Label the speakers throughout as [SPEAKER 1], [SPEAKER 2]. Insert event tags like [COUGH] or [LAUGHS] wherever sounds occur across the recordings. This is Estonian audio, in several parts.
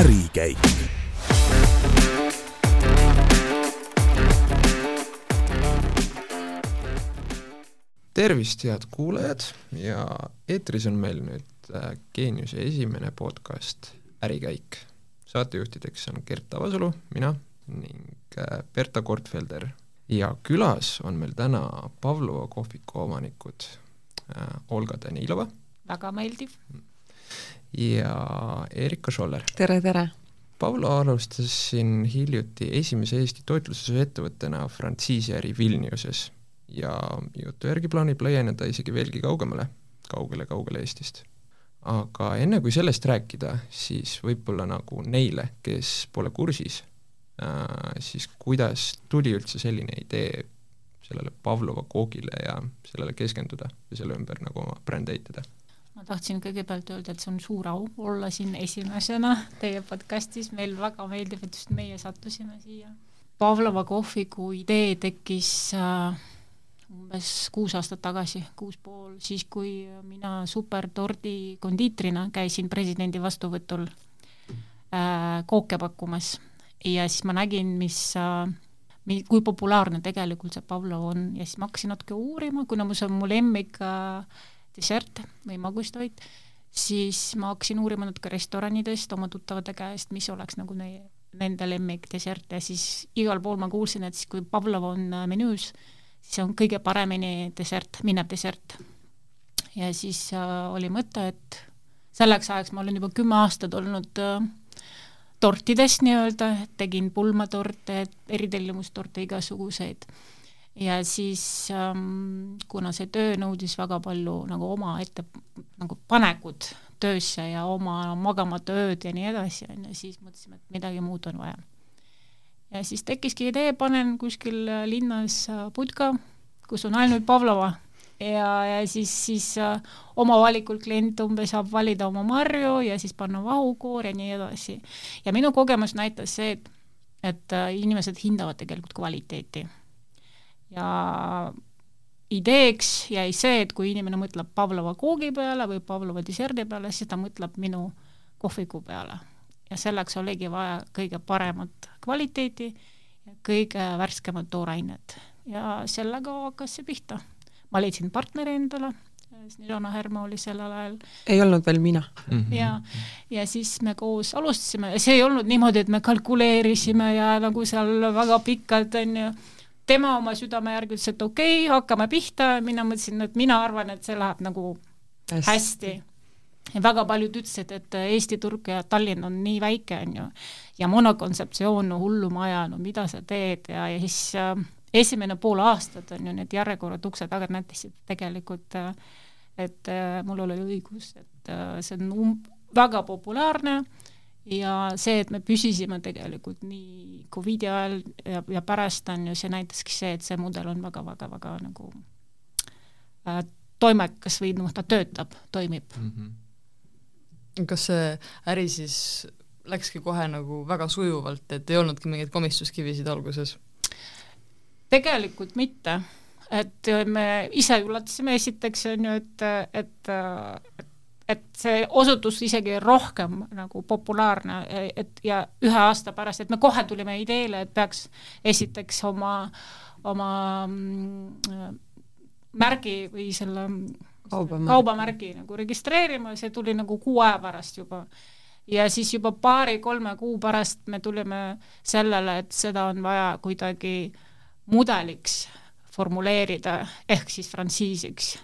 [SPEAKER 1] ärikäik.
[SPEAKER 2] tervist, head kuulajad ja eetris on meil nüüd äh, Geeniuse esimene podcast Ärikäik. saatejuhtideks on Gert Avasalu, mina ning äh, Berta Kortfelder ja külas on meil täna Pavlova kohviku omanikud äh, Olga Danilova.
[SPEAKER 3] väga meeldiv.
[SPEAKER 2] Ja Erika Scholler.
[SPEAKER 4] tere, tere!
[SPEAKER 2] Pavlo alustas siin hiljuti esimese Eesti toitlustusettevõttena frantsiisiäri Vilniuses ja jutu järgi plaanib laieneda isegi veelgi kaugemale, kaugele-kaugele Eestist. aga enne kui sellest rääkida, siis võib-olla nagu neile, kes pole kursis äh,, siis kuidas tuli üldse selline idee sellele Pavlova koogile ja sellele keskenduda ja selle ümber nagu oma brändi ehitada?
[SPEAKER 3] Ma tahtsin kõigepealt öelda, et see on suur au olla siin esimesena teie podcastis, meil väga meeldib, et just meie sattusime siia. Pavlova kohviku idee tekkis äh, umbes kuus aastat tagasi, kuus pool, siis kui mina supertordi kondiitrina käisin presidendi vastuvõtul äh, kooke pakkumas. Ja siis ma nägin, mis äh, kui populaarne tegelikult see Pavlov on. Ja siis ma hakkasin natuke uurima, kuna mu see on mu lemmik äh, dessert või magustoit, siis ma hakkasin uurima natuke restoranidest oma tuttavate käest, mis oleks nagu neie, nende lemmik dessert ja siis igal pool ma kuulsin, et siis kui Pavlov on äh, menüüs, siis on kõige paremini dessert, minev dessert. ja siis äh, oli mõte, et selleks ajaks ma olen juba kümme aastat olnud äh, tortidest nii-öelda, tegin pulmatorte, eritellimustorte, igasuguseid. Ja siis ähm, kuna see töö nõudis väga palju nagu oma ette, nagu panekut töösse ja oma magamata ööd ja nii edasi, on ju, siis mõtlesime, et midagi muud on vaja. ja siis tekkiski idee, panen kuskil linnas putka, kus on ainult Pavlova ja, ja siis, siis äh, oma valikul klient umbes saab valida oma marju ja siis panna vahukoor ja nii edasi. ja minu kogemus näitas see, et, et äh, inimesed hindavad tegelikult kvaliteeti. Ja ideeks jäi see, et kui inimene mõtleb Pavlova koogi peale või Pavlova desserdi peale, siis ta mõtleb minu kohviku peale. ja selleks oligi vaja kõige paremat kvaliteeti ja kõige värskemat toorainet ja sellega hakkas see pihta ma leidsin partneri endale, Snirona Härma oli sellel ajal.
[SPEAKER 4] ei olnud veel mina
[SPEAKER 3] mm. -hmm. ja, ja siis me koos alustasime ja see ei olnud niimoodi, et me kalkuleerisime ja nagu seal väga pikalt, on ju, tema oma südame järgi ütles, et okei okay,, hakkame pihta, mina mõtlesin, et mina arvan, et see läheb nagu hästi, hästi. Ja väga paljud ütlesid, et Eesti turg ja Tallinn on nii väike, on ju, ja monokontseptsioon, no hullumaja, no mida sa teed? Ja, ja siis äh, esimene pool aastat on ju need järjekorrad ukse taga näitasid tegelikult, et äh, mul oli õigus, et äh, see on um-, väga populaarne ja see, et me püsisime tegelikult nii Covidi ajal ja, ja pärast on ju, see näitaski see, et see mudel on väga-väga-väga nagu äh, toimekas või noh, ta töötab, toimib mm.
[SPEAKER 4] -hmm. kas see äri siis läkski kohe nagu väga sujuvalt, et ei olnudki mingeid komistuskivisid alguses?
[SPEAKER 3] tegelikult mitte, et me ise üllatasime esiteks, on ju, et, et, et et see osutus isegi rohkem nagu populaarne, et ja ühe aasta pärast, et me kohe tulime ideele, et peaks esiteks oma, oma mm, märgi või selle kaubamärgi, kaubamärgi nagu registreerima, see tuli nagu kuu aja pärast juba. ja siis juba paari-kolme kuu pärast me tulime sellele, et seda on vaja kuidagi mudeliks formuleerida, ehk siis frantsiisiks.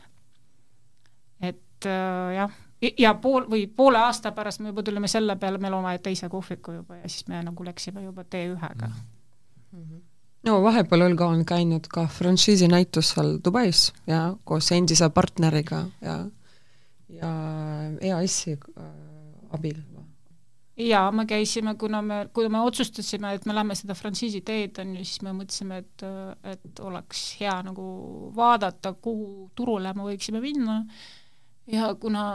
[SPEAKER 3] et äh, jah, ja pool või poole aasta pärast me juba tulime selle peale, me loome teise kohviku juba ja siis me nagu läksime juba T1-ga mm.
[SPEAKER 4] -hmm. no vahepeal Olga on käinud ka frantsiisi näitusel Dubais ja koos endise partneriga ja, ja EAS-i äh, abil
[SPEAKER 3] jaa, me käisime, kuna me, kuna me otsustasime, et me lähme seda frantsiisi teed, on ju, siis me mõtlesime, et, et oleks hea nagu vaadata, kuhu turule me võiksime minna ja kuna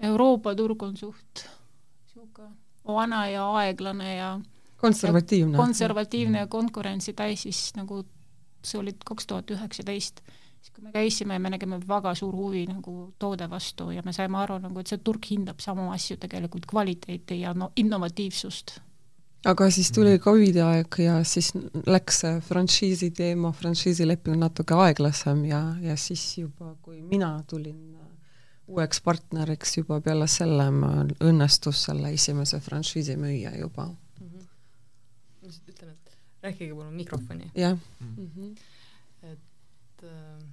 [SPEAKER 3] Euroopa turg on suht niisugune vana ja aeglane ja
[SPEAKER 4] konservatiivne,
[SPEAKER 3] konservatiivne ja konkurentsi täis, siis nagu see oli kaks tuhat üheksateist, siis kui me käisime, me nägime väga suur huvi nagu toode vastu ja me saime aru nagu, et see turg hindab samu asju tegelikult, kvaliteeti ja no innovatiivsust.
[SPEAKER 4] Aga siis tuli Covidi aeg ja siis läks see frantsiisi teema, frantsiisileping natuke aeglasem ja, ja siis juba, kui mina tulin uueks partneriks, juba peale selle õnnestus selle esimese frantsiisi müüa juba mm. -hmm.
[SPEAKER 1] ma lihtsalt ütlen, et rääkige palun mikrofoni.
[SPEAKER 4] jah mm -hmm..
[SPEAKER 1] et äh,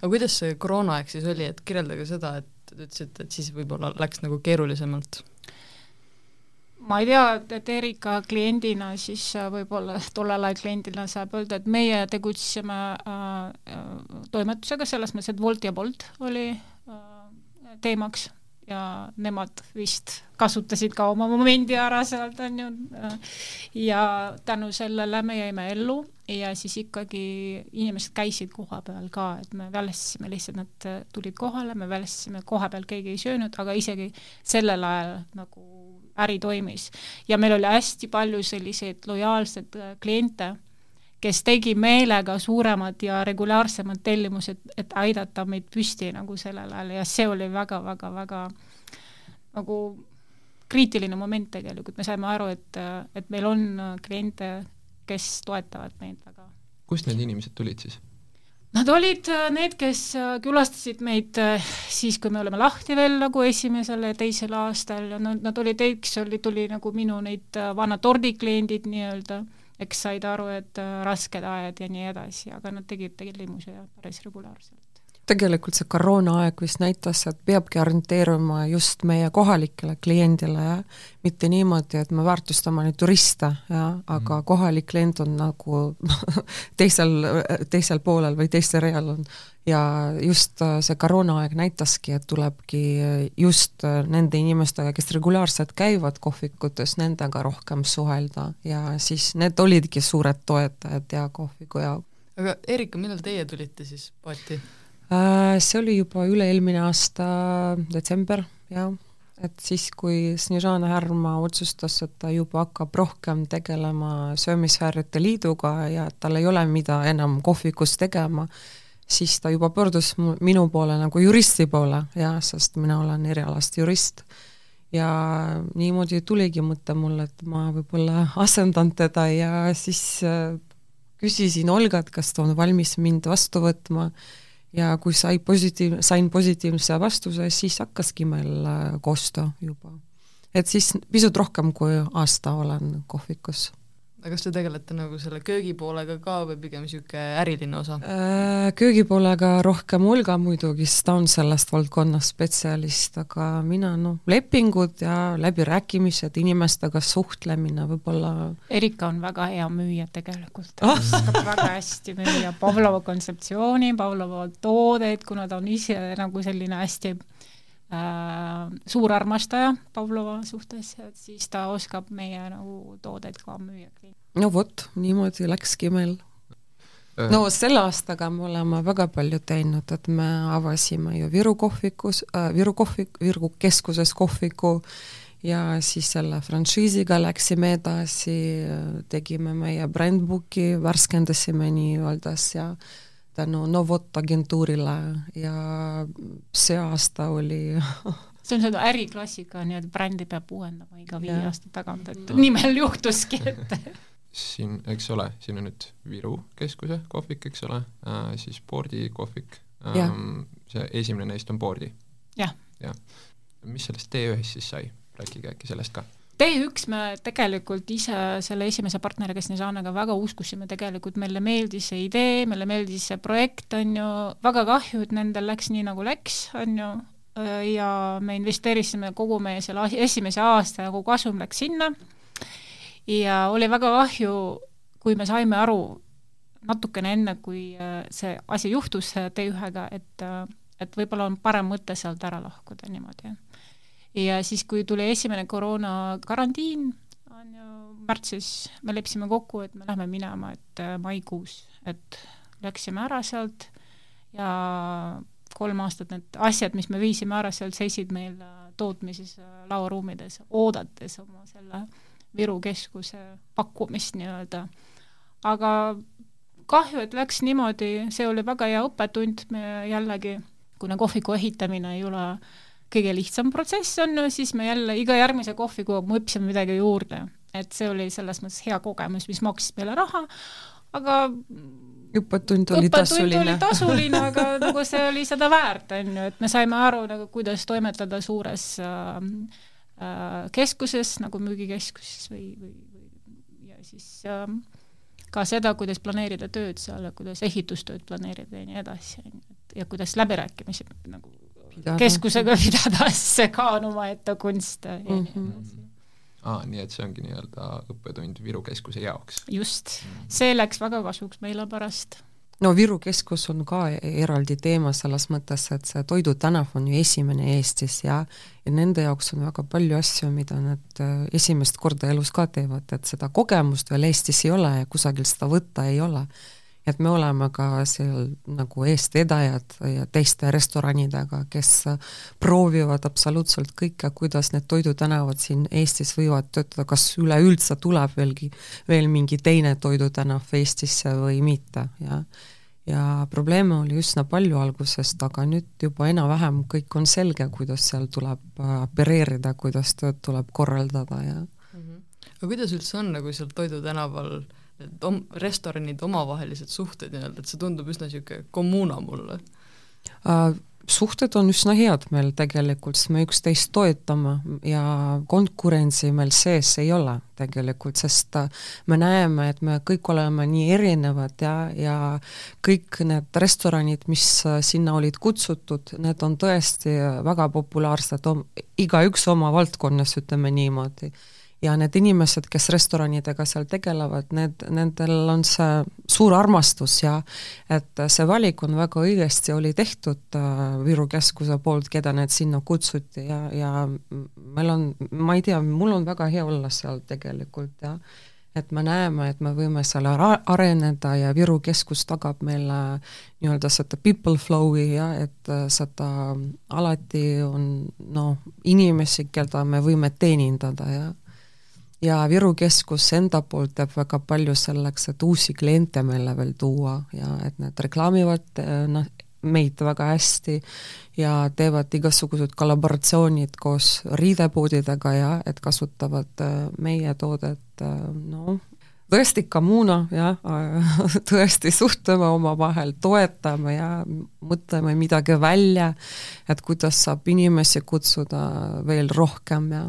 [SPEAKER 1] aga kuidas see koroonaaeg siis oli, et kirjeldage seda, et te ütlesite, et siis võib-olla läks nagu keerulisemalt
[SPEAKER 3] ma ei tea, et Erika kliendina siis äh, võib-olla tollel ajal kliendina saab öelda, et meie tegutsesime äh, äh, toimetusega selles mõttes, et Wolt ja Bolt oli äh, teemaks ja nemad vist kasutasid ka oma momendi ära sealt, on ju, äh, ja tänu sellele me jäime ellu ja siis ikkagi inimesed käisid koha peal ka, et me välestasime lihtsalt, nad tulid kohale, me välestasime koha peal, keegi ei söönud, aga isegi sellel ajal nagu äri toimis. ja meil oli hästi palju selliseid lojaalseid äh, kliente, kes tegi meelega suuremad ja regulaarsemad tellimused, et aidata meid püsti nagu sellel ajal ja see oli väga-väga-väga nagu kriitiline moment tegelikult, me saime aru, et, et meil on kliente, kes toetavad meid väga.
[SPEAKER 2] kust need inimesed tulid siis?
[SPEAKER 3] Nad olid äh, need, kes äh, külastasid meid äh, siis, kui me oleme lahti veel nagu esimesel ja teisel aastal ja nad, nad olid, üks oli, tuli nagu minu neid vana tordikliendid nii-öelda, eks said aru, et rasked ajad ja nii edasi, aga nad tegid tellimusi päris regulaarselt
[SPEAKER 4] tegelikult see koroonaaeg vist näitas, et peabki orienteeruma just meie kohalikele kliendile, mitte niimoodi, et me väärtustame neid turiste, jah, aga mm. kohalik klient on nagu [LAUGHS] teisel, teisel poolel või teisel real on. ja just äh, see koroonaaeg näitaski, et tulebki just äh, nende inimestega, kes regulaarselt käivad kohvikutes, nendega rohkem suhelda ja siis need olidki suured toetajad ja kohviku jaoks.
[SPEAKER 1] aga Erika, millal teie tulite siis paati?
[SPEAKER 4] Äh, see oli juba üle-eelmine aasta detsember, jah, et siis, kui Snižana Härma otsustas, et ta juba hakkab rohkem tegelema söömishäirete liiduga ja tal ei ole mida enam kohvikus tegema, siis ta juba pöördus minu poole nagu juristi poole, jah, sest mina olen erialast jurist. ja niimoodi tuligi mõte mulle, et ma võib-olla asendan teda ja siis äh, küsisin Olgat, kas ta on valmis mind vastu võtma ja kui sai positiiv, sain positiivse vastuse, siis hakkaski meil äh, koostöö juba. et siis pisut rohkem kui aasta olen kohvikus
[SPEAKER 1] aga kas te tegelete nagu selle köögipoolega ka või pigem niisugune äriline osa?
[SPEAKER 4] Äh, köögipoolega rohkem Olga muidugi, sest ta on sellest valdkonnast spetsialist, aga mina noh, lepingud ja läbirääkimised, inimestega suhtlemine võib-olla
[SPEAKER 3] Erika on väga hea müüja tegelikult, ta oh. oskab väga hästi müüa Pavlova kontseptsiooni, Pavlova toodeid, kuna ta on ise nagu selline hästi suur armastaja Pavlova suhtes, et siis ta oskab meie nagu toodeid ka müüa.
[SPEAKER 4] no vot, niimoodi läkski meil. Äh. no selle aastaga me oleme väga palju teinud, et me avasime ju Viru kohvikus äh,, Viru kohvik, Viru keskuses kohviku ja siis selle frantsiisiga läksime edasi, tegime meie brändbooki, värskendasime nii-öelda ja tänu Novot agentuurile ja see aasta oli [LAUGHS]
[SPEAKER 3] see on seda äriklassika, nii et brändi peab uuendama iga viie aasta tagant, et nii meil juhtuski, et [LAUGHS]
[SPEAKER 2] siin, eks ole, siin on nüüd Viru keskuse kohvik, eks ole äh,, siis Boardi kohvik ähm,, see esimene neist on Boardi.
[SPEAKER 3] Ja..
[SPEAKER 2] jah. mis sellest T1-st siis sai, rääkige äkki sellest ka
[SPEAKER 3] T1 me tegelikult ise selle esimese partneriga Snežanaga väga uskusime tegelikult, meile meeldis see idee, meile meeldis see projekt, on ju, väga kahju, et nendel läks nii, nagu läks, on ju, ja me investeerisime kogu meie selle esimese aasta nagu kasum läks sinna. Ja oli väga kahju, kui me saime aru natukene enne, kui äh, see asi juhtus T1-ga, et, äh, et võib-olla on parem mõte sealt ära lahkuda niimoodi ja siis, kui tuli esimene koroona karantiin, on ju, märtsis me leppisime kokku, et me lähme minema, et äh, maikuus, et läksime ära sealt ja kolm aastat need asjad, mis me viisime ära sealt, seisid meil äh, tootmises äh, lauaruumides, oodates oma selle Viru keskuse pakkumist nii-öelda. aga kahju, et läks niimoodi, see oli väga hea õppetund, me jällegi, kuna kohviku ehitamine ei ole kõige lihtsam protsess, on siis me jälle iga järgmise kohviku me õppisime midagi juurde. et see oli selles mõttes hea kogemus, mis maksis meile raha, aga
[SPEAKER 4] õppetund oli tasuline. oli
[SPEAKER 3] tasuline, [LAUGHS] aga nagu see oli seda väärt, on ju, et me saime aru nagu, kuidas toimetada suures äh, äh, keskuses nagu müügikeskuses või, või, või ja siis äh, ka seda, kuidas planeerida tööd seal ja kuidas ehitustööd planeerida ja nii edasi, on ju, et ja kuidas läbirääkimisi nagu pidada. keskusega pidada, [LAUGHS] see ka on omaette kunst ja mm -hmm. nii edasi
[SPEAKER 2] aa, nii et see ongi nii-öelda õppetund Viru Keskuse jaoks?
[SPEAKER 3] just, see läks väga kasuks meile pärast.
[SPEAKER 4] no Viru Keskus on ka eraldi teema selles mõttes, et see Toidu tänav on ju esimene Eestis ja ja nende jaoks on väga palju asju, mida nad äh, esimest korda elus ka teevad, et seda kogemust veel Eestis ei ole ja kusagil seda võtta ei ole et me oleme ka seal nagu eestvedajad ja teiste restoranidega, kes proovivad absoluutselt kõike, kuidas need toidutänavad siin Eestis võivad töötada, kas üleüldse tuleb veelgi, veel mingi teine toidutänav Eestisse või mitte ja ja probleeme oli üsna palju algusest, aga nüüd juba enam-vähem kõik on selge, kuidas seal tuleb opereerida, kuidas tööd tuleb korraldada ja mm
[SPEAKER 1] -hmm. aga kuidas üldse on nagu seal Toidutänaval äh, om-, restoranide omavahelised suhted nii-öelda, et see tundub üsna niisugune kommuuna mulle
[SPEAKER 4] uh,? suhted on üsna head meil tegelikult, sest me üksteist toetame ja konkurentsi meil sees ei ole tegelikult, sest äh, me näeme, et me kõik oleme nii erinevad ja, ja kõik need restoranid, mis äh, sinna olid kutsutud, need on tõesti väga populaarsed, igaüks oma valdkonnas, ütleme niimoodi ja need inimesed, kes restoranidega seal tegelevad, need, nendel on see suur armastus ja et see valik on väga õigesti, oli tehtud äh, Viru Keskuse poolt, keda need sinna kutsuti ja, ja meil on, ma ei tea, mul on väga hea olla seal tegelikult ja et me näeme, et me võime seal areneda ja Viru Keskus tagab meile nii-öelda seda people flow'i ja et äh, seda alati on noh, inimesi, keda me võime teenindada ja ja Viru Keskus enda poolt teeb väga palju selleks, et uusi kliente meile veel tuua ja et nad reklaamivad noh, meid väga hästi ja teevad igasugused kollaboratsioonid koos riidepoodidega ja et kasutavad äh, meie toodet, äh, noh, tõesti kommuuna, jah, [LAUGHS] tõesti suhtleme omavahel, toetame ja mõtleme midagi välja, et kuidas saab inimesi kutsuda veel rohkem ja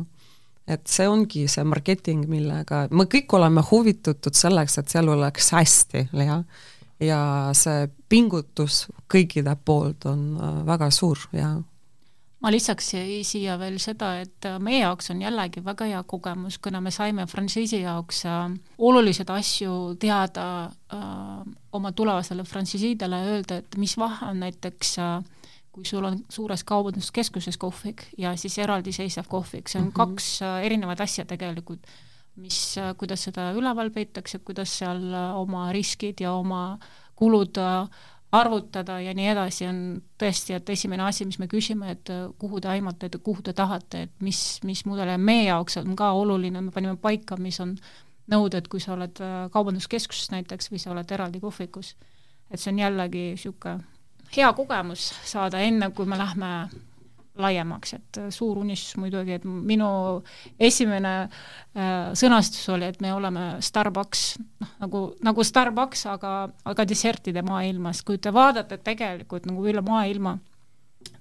[SPEAKER 4] et see ongi see marketing, millega me kõik oleme huvitatud selleks, et seal oleks hästi, jah. ja see pingutus kõikide poolt on äh, väga suur ja
[SPEAKER 3] ma lisaks siia veel seda, et äh, meie jaoks on jällegi väga hea kogemus, kuna me saime frantsiisi jaoks äh, olulised asju teada äh, oma tulevasele frantsiisiidele, öelda, et mis vahe on näiteks äh, kui sul on suures kaubanduskeskuses kohvik ja siis eraldiseisev kohvik, see on mm -hmm. kaks äh, erinevat asja tegelikult, mis, äh, kuidas seda üleval peetakse, kuidas seal äh, oma riskid ja oma kulud arvutada ja nii edasi, on tõesti, et esimene asi, mis me küsime, et kuhu te aimate, et kuhu te tahate, et mis, mis mudel ja meie jaoks on ka oluline, me panime paika, mis on nõuded, kui sa oled kaubanduskeskuses näiteks või sa oled eraldi kohvikus. et see on jällegi niisugune hea kogemus saada, enne kui me lähme laiemaks, et suur unistus muidugi, et minu esimene äh, sõnastus oli, et me oleme Starbucks, noh, nagu, nagu Starbucks, aga, aga dessertide maailmas, kui te vaatate tegelikult nagu üle maailma,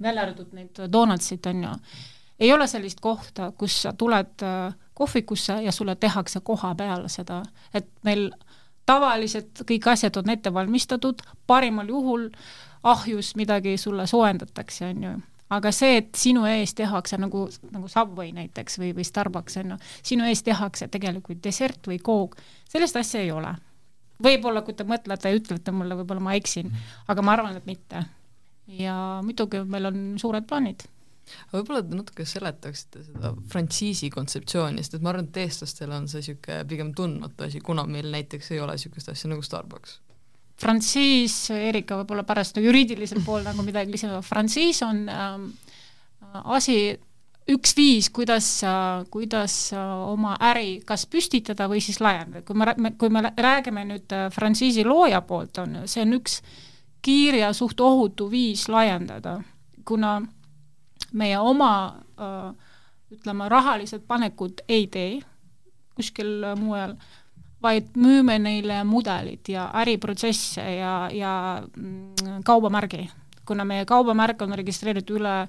[SPEAKER 3] välja arvatud neid donutsid, on ju, ei ole sellist kohta, kus sa tuled äh, kohvikusse ja sulle tehakse koha peal seda, et meil tavaliselt kõik asjad on ette valmistatud, parimal juhul äh, ahjus midagi sulle soojendatakse, on ju. aga see, et sinu ees tehakse nagu, nagu Subway näiteks või, või Starbucks, on ju, sinu ees tehakse tegelikult dessert või kook, sellist asja ei ole. võib-olla, kui te mõtlete ja ütlete mulle, võib-olla ma eksin, mhm. aga ma arvan, et mitte. ja muidugi meil on suured plaanid
[SPEAKER 1] võib-olla te natuke seletaksite seda frantsiisi kontseptsiooni, sest et ma arvan, et eestlastele on see niisugune pigem tundmatu asi, kuna meil näiteks ei ole niisugust asja nagu Starbucks
[SPEAKER 3] frantsiis, Erika võib-olla pärast juriidilisel pool nagu midagi lisada, frantsiis on ähm, asi, üks viis, kuidas, kuidas oma äri kas püstitada või siis laiendada, kui me, kui me räägime nüüd äh, frantsiisi looja poolt, on ju, see on üks kiire ja suht ohutu viis laiendada, kuna meie oma äh, ütleme, rahalised panekud ei tee kuskil mujal, vaid müüme neile mudelid ja äriprotsesse ja, ja mm, kaubamärgi. kuna meie kaubamärk on registreeritud üle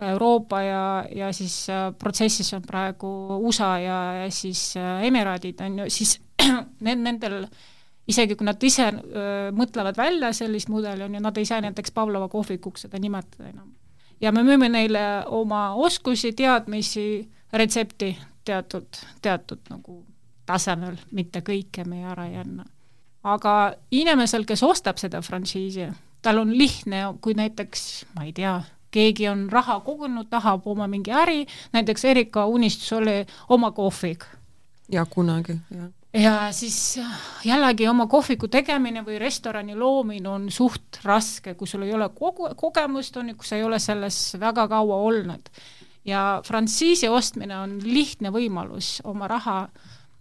[SPEAKER 3] Euroopa ja, ja siis äh, protsessis on praegu USA ja, ja siis äh, Emiraadid, on ju, siis [CLEARS THROAT] need, nendel isegi kui nad ise öö, äh, mõtlevad välja sellist mudeli, on ju, nad ei saa näiteks Pavlova kohvikuks seda nimetada enam. ja me müüme neile oma oskusi, teadmisi, retsepti teatud, teatud nagu tasemel, mitte kõike me ära ei anna. aga inimesel, kes ostab seda frantsiisi, tal on lihtne, kui näiteks, ma ei tea, keegi on raha kogunud, tahab oma mingi äri, näiteks Erika unistus oli oma kohvik.
[SPEAKER 4] ja kunagi, jah
[SPEAKER 3] ja siis jällegi oma kohviku tegemine või restorani loomine on suht raske, kui sul ei ole kogu, kogemust, on ju, kui sa ei ole selles väga kaua olnud. ja frantsiisi ostmine on lihtne võimalus oma raha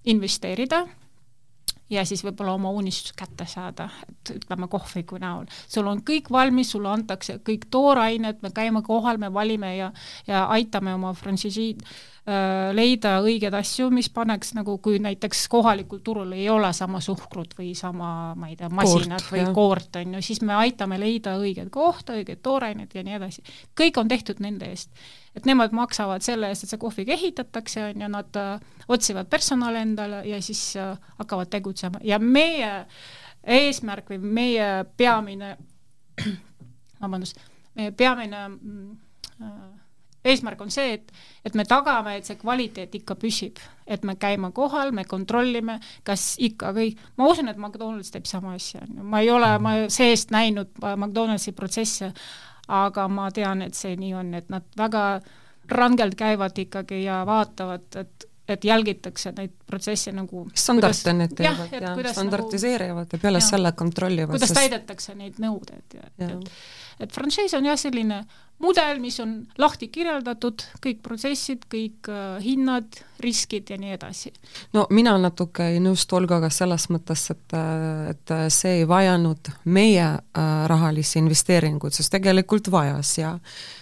[SPEAKER 3] investeerida ja siis võib-olla oma unistus kätte saada, et ütleme kohviku näol. sul on kõik valmis, sulle antakse kõik toorained, me käime kohal, me valime ja, ja aitame oma frantsiisiid äh, leida õigeid asju, mis paneks nagu, kui näiteks kohalikul turul ei ole sama suhkrut või sama, ma ei tea, masinat koort, või jah. koort, on ju, siis me aitame leida õiget kohta, õigeid tooraineid ja nii edasi. kõik on tehtud nende eest et nemad maksavad selle eest, et see kohvik ehitatakse, on ju, nad äh, otsivad personali endale ja siis äh, hakkavad tegutsema. Ja meie eesmärk või meie peamine, [CLEARS THROAT] vabandust, meie peamine mm, äh, eesmärk on see, et, et me tagame, et see kvaliteet ikka püsib, et me käime kohal, me kontrollime, kas ikka kõik, ma usun, et McDonalds teeb sama asja, on ju, ma ei ole, ma seest näinud McDonaldsi protsesse, aga ma tean, et see nii on, et nad väga rangelt käivad ikkagi ja vaatavad, et et jälgitakse neid protsesse nagu
[SPEAKER 4] standarde need teevad ja, ja standardiseerivad nagu, ja peale selle kontrollivad.
[SPEAKER 3] kuidas sest... täidetakse neid nõudeid ja, ja. et et frantsiis on jah, selline mudel, mis on lahti kirjeldatud, kõik protsessid, kõik äh, hinnad, riskid ja nii edasi.
[SPEAKER 4] no mina natuke ei nõustu Olgaga selles mõttes, et, et see ei vajanud meie äh, rahalisi investeeringuid, sest tegelikult vajas ja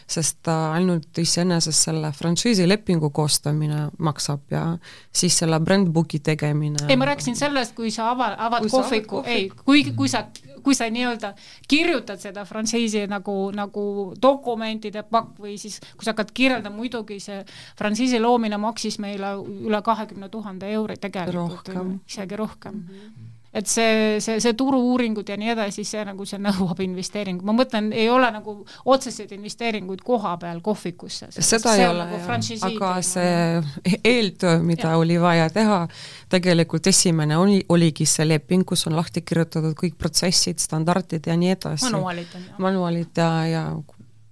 [SPEAKER 4] sest äh, ainult iseenesest selle frantsiisilepingu koostamine maksab ja siis selle brandbooki tegemine
[SPEAKER 3] ei, ma rääkisin sellest, kui sa ava, avad kohviku, ei, kui, kui sa kui sa nii-öelda kirjutad seda frantsiisi nagu, nagu dokumentide pakk või siis kui sa hakkad kirjeldama, muidugi see frantsiisi loomine maksis meile üle kahekümne tuhande euri tegelikult, isegi rohkem. Mm. -hmm et see, see, see turu-uuringud ja nii edasi, see nagu see nõuab investeeringu, ma mõtlen, ei ole nagu otseseid investeeringuid koha peal kohvikusse.
[SPEAKER 4] seda ei ole nagu jah, aga see eeltöö, mida ja. oli vaja teha, tegelikult esimene oli, oligi see leping, kus on lahti kirjutatud kõik protsessid, standardid ja nii edasi.
[SPEAKER 3] manuaalid on ju.
[SPEAKER 4] manuaalid ja, ja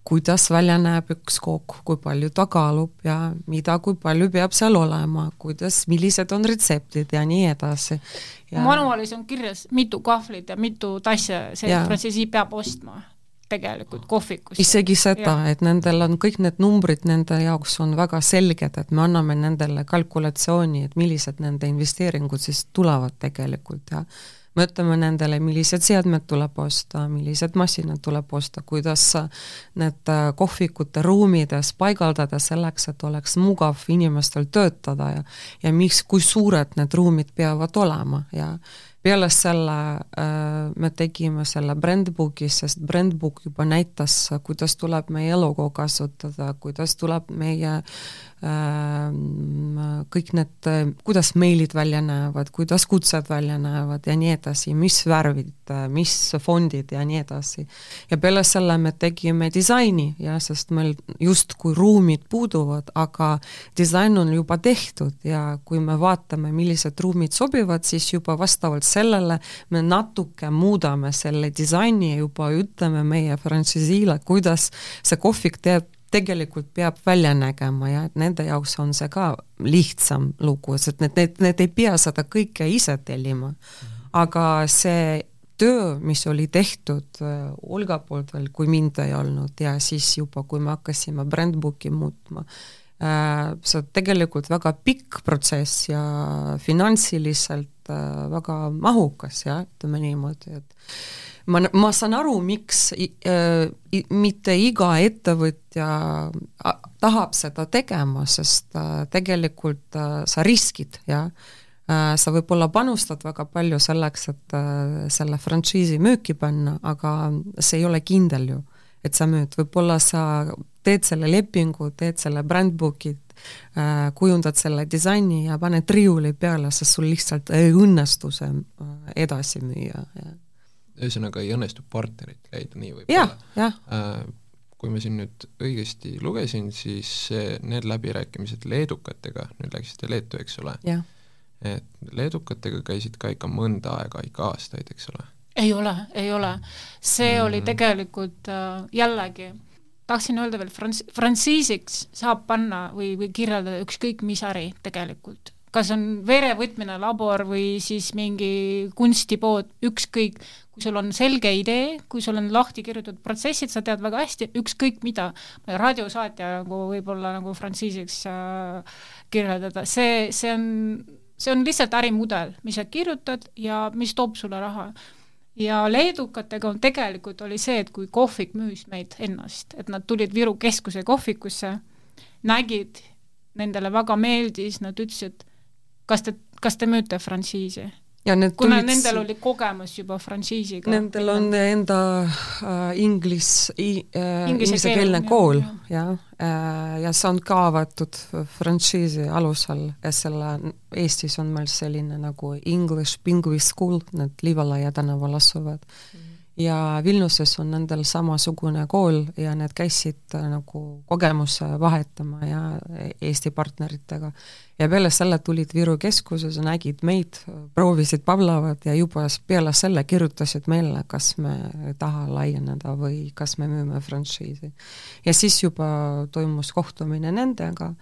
[SPEAKER 4] kuidas välja näeb üks kook, kui palju ta kaalub ja mida, kui palju peab seal olema, kuidas, millised on retseptid ja nii edasi.
[SPEAKER 3] manuaalis on kirjas, mitu kahvlit ja mitu tassi see frantsiisi peab ostma tegelikult kohvikus.
[SPEAKER 4] isegi seda, et nendel on kõik need numbrid, nende jaoks on väga selged, et me anname nendele kalkulatsiooni, et millised nende investeeringud siis tulevad tegelikult ja me ütleme nendele, millised seadmed tuleb osta, millised masinad tuleb osta, kuidas need äh, kohvikute ruumides paigaldada selleks, et oleks mugav inimestel töötada ja ja mis, kui suured need ruumid peavad olema. Ja peale selle äh, me tegime selle brandbooki, sest brandbook juba näitas, kuidas tuleb meie logo kasutada, kuidas tuleb meie kõik need, kuidas meilid välja näevad, kuidas kutsed välja näevad ja nii edasi, mis värvid, mis fondid ja nii edasi. ja peale selle me tegime disaini ja sest meil justkui ruumid puuduvad, aga disain on juba tehtud ja kui me vaatame, millised ruumid sobivad, siis juba vastavalt sellele me natuke muudame selle disaini ja juba ütleme meie frantsiisiile, kuidas see kohvik teeb tegelikult peab välja nägema ja et nende jaoks on see ka lihtsam lugu, sest need, need, need ei pea seda kõike ise tellima. aga see töö, mis oli tehtud äh, Olga poolt veel, kui mind ei olnud ja siis juba, kui me hakkasime brandbooki muutma, see on tegelikult väga pikk protsess ja finantsiliselt äh, väga mahukas jah, ütleme niimoodi, et ma, ma saan aru, miks äh, mitte iga ettevõtja tahab seda tegema, sest äh, tegelikult äh, sa riskid, jah. Äh,, sa võib-olla panustad väga palju selleks, et äh, selle frantsiisi müüki panna, aga see ei ole kindel ju, et sa müüd, võib-olla sa teed selle lepingu, teed selle brandbook'i, äh, kujundad selle disaini ja paned riiuli peale, sest sul lihtsalt ei õnnestu see äh, edasi müüa,
[SPEAKER 2] ühesõnaga ei õnnestu partnerit leida, nii võib
[SPEAKER 4] ja,
[SPEAKER 2] olla.
[SPEAKER 4] jah.
[SPEAKER 2] Äh, kui ma siin nüüd õigesti lugesin, siis need läbirääkimised leedukatega, nüüd läksite Leetu, eks ole? et leedukatega käisid ka ikka mõnda aega, ikka aastaid, eks ole?
[SPEAKER 3] Ei ole, ei ole. see mm. oli tegelikult äh, jällegi, tahtsin öelda veel, frants-, frantsiisiks saab panna või, või kirjeldada ükskõik mis äri tegelikult. Kas on verevõtmine labor või siis mingi kunstipood, ükskõik, kui sul on selge idee, kui sul on lahti kirjutatud protsessid, sa tead väga hästi, ükskõik mida, raadiosaatja nagu võib-olla nagu frantsiisiks äh, kirjeldada, see, see on, see on lihtsalt ärimudel, mis sa kirjutad ja mis toob sulle raha ja leedukatega on tegelikult oli see, et kui kohvik müüs meid ennast, et nad tulid Viru keskuse kohvikusse, nägid, nendele väga meeldis, nad ütlesid, kas te, kas te müüte frantsiisi? Kuna tulid... nendel oli kogemus juba frantsiisiga.
[SPEAKER 4] Nendel on enda äh, inglis äh,, inglisekeelne kool, jah, äh, ja see on ka avatud frantsiisi alusel ja selle, Eestis on meil selline nagu English Pingui School, need Liivalaia tänaval asuvad mm. -hmm ja Vilniuses on nendel samasugune kool ja need käisid äh, nagu kogemuse vahetama ja Eesti partneritega. ja peale selle tulid Viru keskuses nägid meid, proovisid Pavlovat ja juba peale selle kirjutasid meile, kas me ei taha laieneda või kas me müüme frantsiisi. ja siis juba toimus kohtumine nendega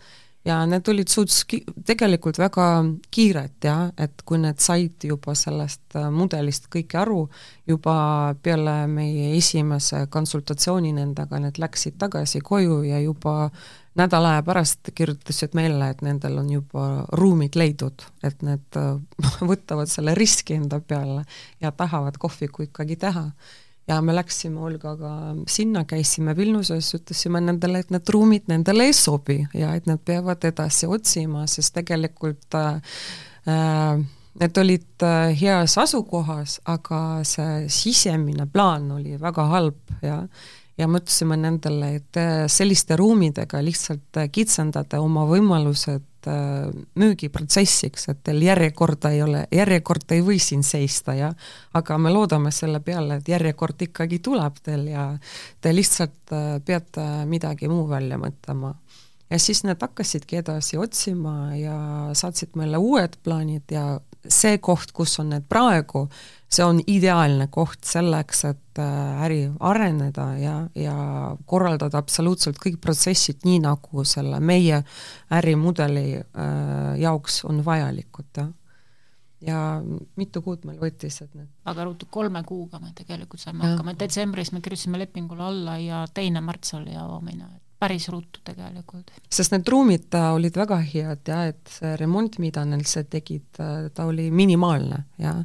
[SPEAKER 4] ja need olid suts-, tegelikult väga kiired jah, et kui need said juba sellest äh, mudelist kõike aru, juba peale meie esimese konsultatsiooni nendega, need läksid tagasi koju ja juba nädala aja pärast kirjutasid meile, et nendel on juba ruumid leidnud, et need äh, [LAUGHS] võtavad selle riski enda peale ja tahavad kohviku ikkagi teha ja me läksime Olgaga sinna, käisime Vilniuses, ütlesime nendele, et need ruumid nendele ei sobi ja et nad peavad edasi otsima, sest tegelikult äh, need olid äh, heas asukohas, aga see sisemine plaan oli väga halb ja ja mõtlesime nendele, et äh, selliste ruumidega lihtsalt äh, kitsendada oma võimalused müügiprotsessiks, et teil järjekorda ei ole, järjekord ei või siin seista ja aga me loodame selle peale, et järjekord ikkagi tuleb teil ja te lihtsalt peate midagi muu välja mõtlema. ja siis nad hakkasidki edasi otsima ja saatsid meile uued plaanid ja see koht, kus on need praegu, see on ideaalne koht selleks, et äh, äri areneda ja, ja korraldada absoluutselt kõik protsessid nii, nagu selle meie ärimudeli äh, jaoks on vajalikud, jah. Ja mitu kuud meil võttis, et need
[SPEAKER 3] väga ruttu, kolme kuuga me tegelikult saime hakkama, detsembris me kirjutasime lepingule alla ja teine märts oli avamine, et päris ruttu tegelikult.
[SPEAKER 4] sest need ruumid olid väga head ja et see remont, mida neil see tegid, ta oli minimaalne ja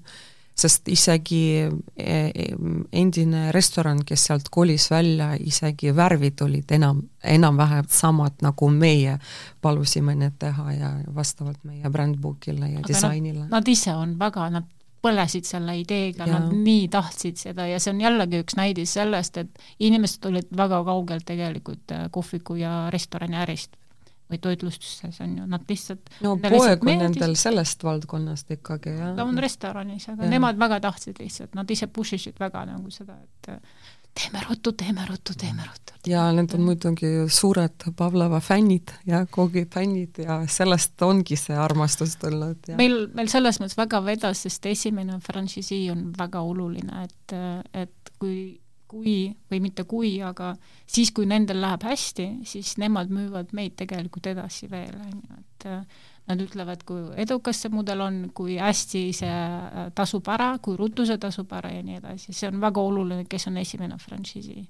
[SPEAKER 4] sest isegi e, e, endine restoran, kes sealt kolis välja, isegi värvid olid enam, enam-vähem samad, nagu meie palusime need teha ja vastavalt meie brandbookile ja Aga disainile.
[SPEAKER 3] Nad ise on väga, nad põlesid selle ideega, nad nii tahtsid seda ja see on jällegi üks näidis sellest, et inimesed olid väga kaugel tegelikult äh, kohviku ja restorani ärist või toitlustuses on ju, nad lihtsalt
[SPEAKER 4] no poeg on nendel sellest valdkonnast ikkagi, jah.
[SPEAKER 3] ta on restoranis, aga ja. nemad väga tahtsid lihtsalt, nad ise push isid väga nagu seda, et teeme ruttu, teeme ruttu, teeme ruttu.
[SPEAKER 4] ja need on muidugi suured Pavlova fännid ja Kogi fännid ja sellest ongi see armastus tulnud.
[SPEAKER 3] meil, meil selles mõttes väga vedas, sest esimene frantsiisi on väga oluline, et, et kui kui, või mitte kui, aga siis, kui nendel läheb hästi, siis nemad müüvad meid tegelikult edasi veel, on ju, et äh, nad ütlevad, kui edukas see mudel on, kui hästi see äh, tasub ära, kui ruttu see tasub ära ja nii edasi, see on väga oluline, kes on esimene frantsiisi.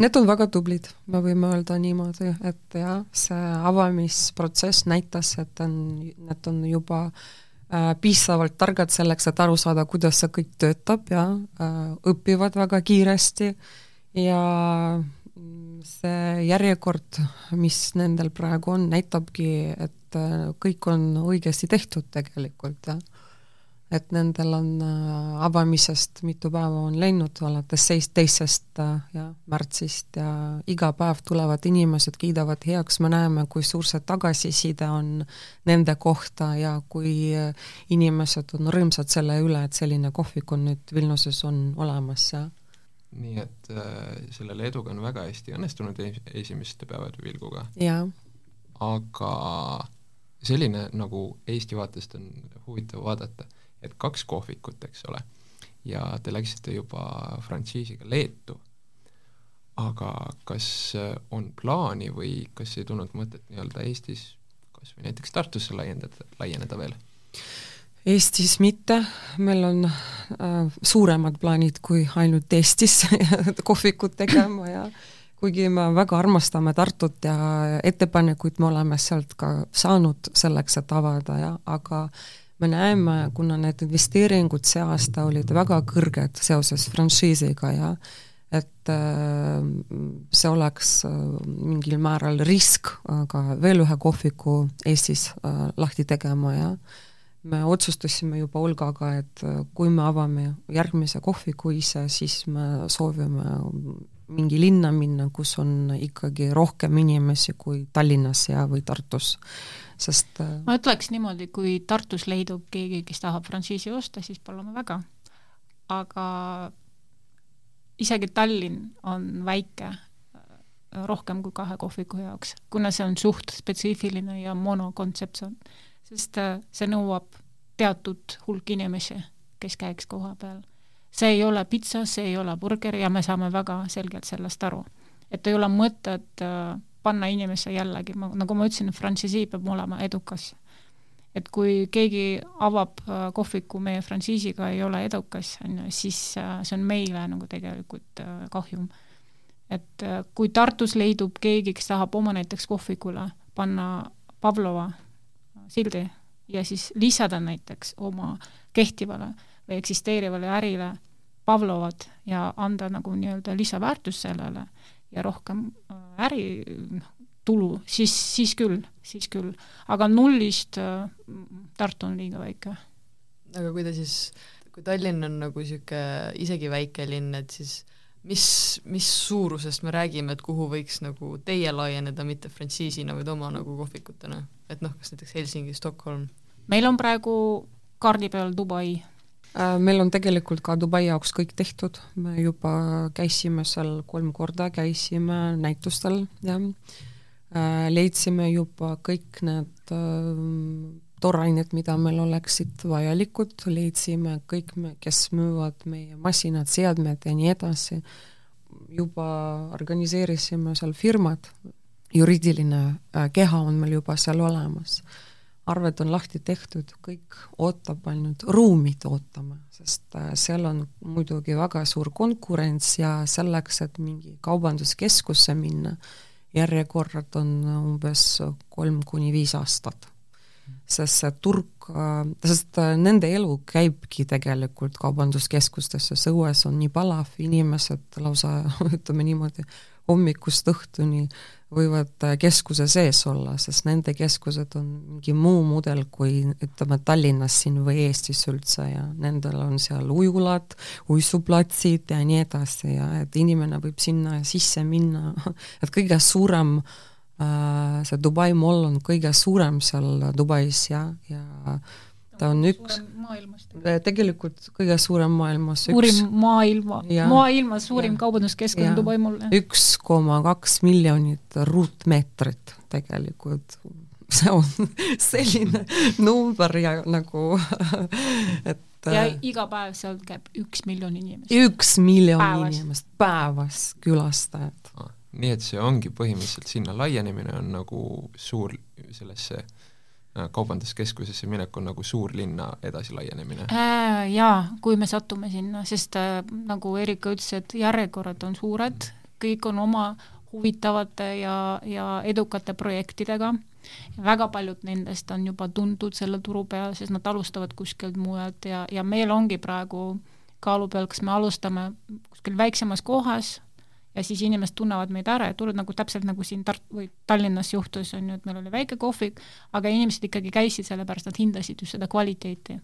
[SPEAKER 4] Need on väga tublid, me võime öelda niimoodi, et jah, see avamisprotsess näitas, et on, need on juba äh, piisavalt targad selleks, et aru saada, kuidas see kõik töötab ja äh, õpivad väga kiiresti. Ja see järjekord, mis nendel praegu on, näitabki, et äh, kõik on õigesti tehtud tegelikult, jah et nendel on äh, avamisest mitu päeva on läinud, alates seist, teisest äh, ja märtsist ja iga päev tulevad inimesed, kiidavad heaks, me näeme, kui suur see tagasiside on nende kohta ja kui äh, inimesed on rõõmsad selle üle, et selline kohvik on nüüd Vilniuses on olemas ja
[SPEAKER 2] nii et äh, sellele eduga on väga hästi õnnestunud esimeste päevade pilguga. aga selline nagu Eesti vaatest on huvitav vaadata et kaks kohvikut, eks ole, ja te läksite juba frantsiisiga Leetu, aga kas on plaani või kas ei tulnud mõtet nii-öelda Eestis kas või näiteks Tartusse laiendada, laieneda veel?
[SPEAKER 4] Eestis mitte, meil on äh, suuremad plaanid kui ainult Eestis [LAUGHS] kohvikut tegema ja kuigi me väga armastame Tartut ja ettepanekuid me oleme sealt ka saanud selleks, et avada ja aga me näeme, kuna need investeeringud see aasta olid väga kõrged seoses frantsiisiga ja et äh, see oleks äh, mingil määral risk ka veel ühe kohviku Eestis äh, lahti tegema ja me otsustasime juba Olgaga, et kui me avame järgmise kohviku ise, siis me soovime mingi linna minna, kus on ikkagi rohkem inimesi kui Tallinnas ja, või Tartus sest
[SPEAKER 3] äh, ma ütleks niimoodi, kui Tartus leidub keegi, kes tahab frantsiisi osta, siis palume väga. aga isegi Tallinn on väike, äh, rohkem kui kahe kohviku jaoks, kuna see on suht spetsiifiline ja monokontseptsioon, sest äh, see nõuab teatud hulk inimesi, kes käiks koha peal. see ei ole pitsa, see ei ole burger ja me saame väga selgelt sellest aru. et ei ole mõtet äh, panna inimesse jällegi, ma, nagu ma ütlesin, frantsiisi peab olema edukas. et kui keegi avab äh, kohviku meie frantsiisiga, ei ole edukas, on ju, siis äh, see on meile nagu tegelikult äh, kahjum. et kui Tartus leidub keegi, kes tahab oma näiteks kohvikule panna Pavlova sildi ja siis lisada näiteks oma kehtivale või eksisteerivale ärile Pavlovad ja anda nagu nii-öelda lisaväärtus sellele, ja rohkem äh, äritulu, noh, siis, siis küll, siis küll. aga nullist äh, Tartu on liiga väike.
[SPEAKER 1] aga kui ta siis, kui Tallinn on nagu niisugune isegi väike linn, et siis mis, mis suurusest me räägime, et kuhu võiks nagu teie laieneda, mitte frantsiisina, vaid oma nagu kohvikutena? et noh, kas näiteks Helsingi, Stockholm?
[SPEAKER 3] meil on praegu kaardi peal Dubai
[SPEAKER 4] meil on tegelikult ka Dubai jaoks kõik tehtud, me juba käisime seal kolm korda, käisime näitustel, jah, äh, leidsime juba kõik need äh, toorained, mida meil oleksid vajalikud, leidsime kõik, kes müüvad meie masinad, seadmed ja nii edasi, juba organiseerisime seal firmad, juriidiline keha on meil juba seal olemas arved on lahti tehtud, kõik ootab ainult, ruumid ootame, sest äh, seal on muidugi väga suur konkurents ja selleks, et mingi kaubanduskeskusse minna, järjekorrad on umbes kolm kuni viis aastat. sest see turg, äh, sest äh, nende elu käibki tegelikult kaubanduskeskustesse, see õues on nii palav, inimesed lausa [LAUGHS] ütleme niimoodi, hommikust õhtuni võivad äh, keskuse sees olla, sest nende keskused on mingi muu mudel kui ütleme, Tallinnas siin või Eestis üldse ja nendel on seal ujulad, uisuplatsid ja nii edasi ja et inimene võib sinna sisse minna, [LAUGHS] et kõige suurem äh, see Dubai Mall on kõige suurem seal Dubais ja, ja ta on üks, tegelikult kõige suurem maailmas
[SPEAKER 3] suurim üks, maailma, maailma suurim kaubanduskeskus on Dubai mall.
[SPEAKER 4] üks koma kaks miljonit ruutmeetrit tegelikult, [LAUGHS] see on selline number ja nagu [LAUGHS] et
[SPEAKER 3] ja iga päev sealt käib üks miljon inimest.
[SPEAKER 4] üks miljon päevas. inimest päevas külastajat
[SPEAKER 2] ah,. nii et see ongi põhimõtteliselt sinna laienemine on nagu suur sellesse Äh, kaubanduskeskusesse minek on nagu suurlinna edasilaienemine
[SPEAKER 3] äh,? Jaa, kui me satume sinna, sest äh, nagu Erika ütles, et järjekorrad on suured kõik on oma huvitavate ja, ja edukate projektidega. väga paljud nendest on juba tuntud selle turu peal, sest nad alustavad kuskilt mujalt ja, ja meil ongi praegu kaalu peal, kas me alustame kuskil väiksemas kohas ja siis inimesed tunnevad meid ära ja tulevad nagu täpselt nagu siin Tart- või Tallinnas juhtus, on ju, et meil oli väike kohvik, aga inimesed ikkagi käisid sellepärast, nad hindasid just seda kvaliteeti.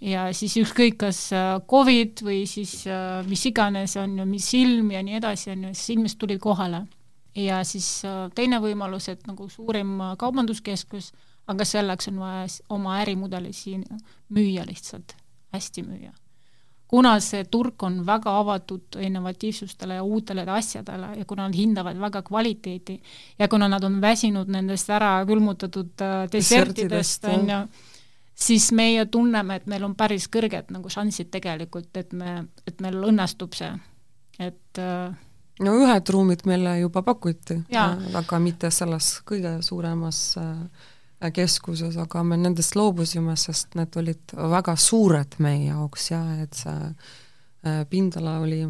[SPEAKER 3] ja siis ükskõik, kas äh, Covid või siis äh, mis iganes, on ju, mis ilm ja nii edasi, on ju, siis inimesed tulid kohale. ja siis äh, teine võimalus, et nagu suurim kaubanduskeskus, aga selleks on vaja oma ärimudeli siin müüa lihtsalt, hästi müüa kuna see turg on väga avatud innovatiivsustele ja uutele asjadele ja kuna nad hindavad väga kvaliteeti ja kuna nad on väsinud nendest ära külmutatud äh, dessertidest, on ju, siis meie tunneme, et meil on päris kõrged nagu šansid tegelikult, et me, et meil õnnestub see, et äh,
[SPEAKER 4] no ühed ruumid meile juba pakuti, aga mitte selles kõige suuremas äh, keskuses, aga me nendest loobusime, sest need olid väga suured meie jaoks ja et see äh, pindala oli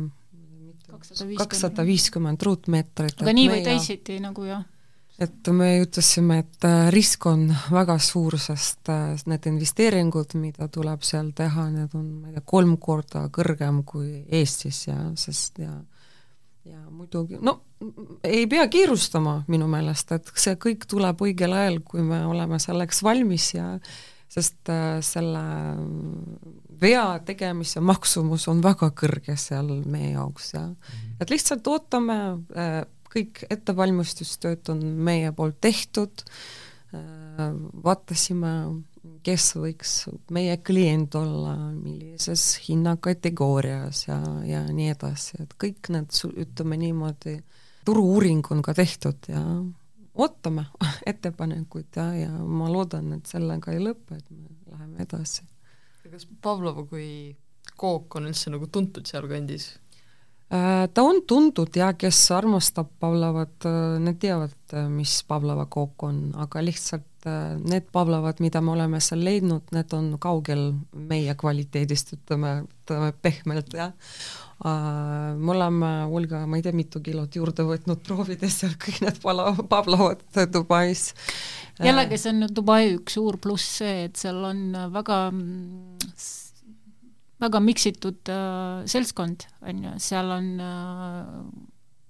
[SPEAKER 4] kakssada viiskümmend ruutmeetrit.
[SPEAKER 3] aga nii või teisiti nagu jah?
[SPEAKER 4] et me ütlesime, et äh, risk on väga suur, sest äh, need investeeringud, mida tuleb seal teha, need on, ma ei tea, kolm korda kõrgem kui Eestis ja sest ja ja muidugi, no ei pea kiirustama minu meelest, et see kõik tuleb õigel ajal, kui me oleme selleks valmis ja sest äh, selle vea tegemise maksumus on väga kõrge seal meie jaoks ja mhm. et lihtsalt ootame äh,, kõik ettevalmistustööd on meie poolt tehtud äh,, vaatasime kes võiks meie klient olla, millises hinnakategoorias ja, ja nii edasi, et kõik need, ütleme niimoodi, turu-uuring on ka tehtud ja ootame [LAUGHS] ettepanekuid ja, ja ma loodan, et sellega ei lõpe, et me läheme edasi.
[SPEAKER 1] kas Pavlova kui kook on üldse nagu tuntud sealkandis?
[SPEAKER 4] Äh, ta on tuntud ja kes armastab Pavlovat, äh, need teavad, äh, mis Pavlova kook on, aga lihtsalt need Pavlovad, mida me oleme seal leidnud, need on kaugel meie kvaliteedist, ütleme, ütleme pehmelt, jah. me oleme, Olga, ma ei tea, mitu kilot juurde võtnud, proovides seal kõik need Pavlovad Dubais.
[SPEAKER 3] jällegi, see on Dubai üks suur pluss see, et seal on väga väga miksitud äh, seltskond, on ju, seal on äh,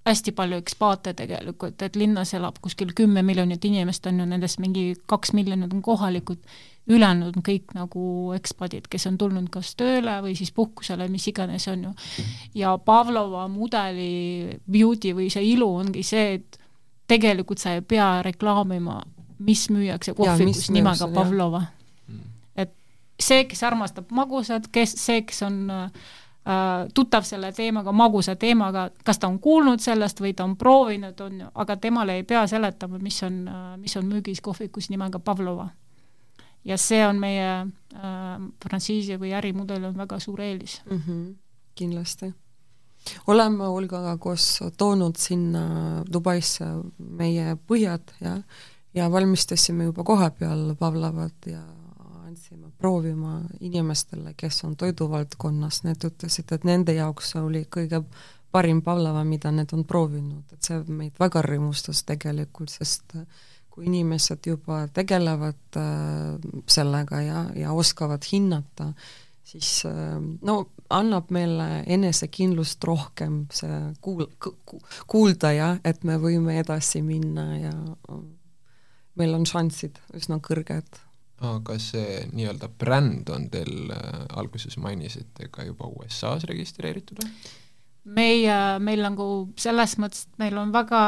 [SPEAKER 3] hästi palju ekspaate tegelikult, et linnas elab kuskil kümme miljonit inimest, on ju, nendest mingi kaks miljonit on kohalikud, ülejäänud on kõik nagu ekspadid, kes on tulnud kas tööle või siis puhkusele, mis iganes, on ju. ja Pavlova mudeli beauty või see ilu ongi see, et tegelikult sa ei pea reklaamima, mis müüakse kohvikus nimega Pavlova see, kes armastab magusat, kes, see, kes on äh, tuttav selle teemaga, magusa teemaga, kas ta on kuulnud sellest või ta on proovinud, on ju, aga temale ei pea seletama, mis on äh,, mis on müügis kohvikus nimega Pavlova. ja see on meie äh, frantsiisi või ärimudel on väga suur eelis
[SPEAKER 4] mm. -hmm, kindlasti. oleme Olgaga koos toonud sinna Dubaisse meie põhjad ja, ja valmistasime juba kohapeal Pavlovat ja proovima inimestele, kes on toiduvaldkonnas, need ütlesid, et nende jaoks oli kõige parim pavlava, mida need on proovinud, et see meid väga rõõmustas tegelikult, sest kui inimesed juba tegelevad äh, sellega ja, ja oskavad hinnata, siis äh, no annab meile enesekindlust rohkem see kuul-, kuulda ja et me võime edasi minna ja meil on šansid üsna kõrged
[SPEAKER 2] aga see nii-öelda bränd on teil äh,, alguses mainisite, ka juba USA-s registreeritud või?
[SPEAKER 3] meie, meil nagu selles mõttes, et meil on väga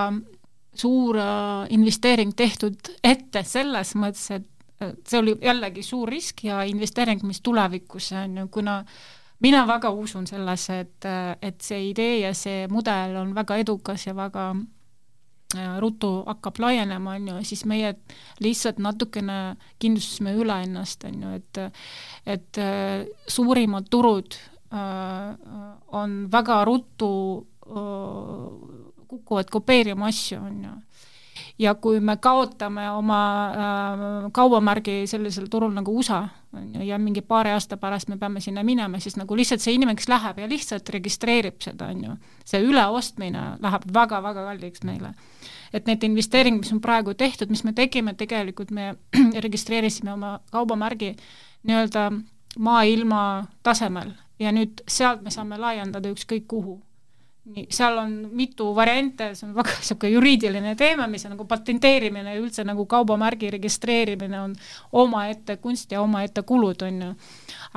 [SPEAKER 3] suur äh, investeering tehtud ette selles mõttes, et see oli jällegi suur risk ja investeering, mis tulevikus on ju, kuna mina väga usun sellesse, et, et see idee ja see mudel on väga edukas ja väga Äh, ruttu hakkab laienema, on ju, siis meie lihtsalt natukene kindlustasime üle ennast, on ju, et et äh, suurimad turud äh, on väga ruttu kukuvad kopeerima asju, on ju. Ja kui me kaotame oma äh, kaubamärgi sellisel turul nagu USA, on ju, ja mingi paari aasta pärast me peame sinna minema, siis nagu lihtsalt see inimene, kes läheb ja lihtsalt registreerib seda, on ju, see üleostmine läheb väga-väga kalliks meile. et need investeeringud, mis on praegu tehtud, mis me tegime, tegelikult me [CLEARS THROAT] registreerisime oma kaubamärgi nii-öelda maailma tasemel ja nüüd sealt me saame laiendada ükskõik kuhu nii, seal on mitu variante, see on väga [LAUGHS] niisugune juriidiline teema, mis on nagu patenteerimine ja üldse nagu kaubamärgi registreerimine on omaette kunst ja omaette kulud, on ju.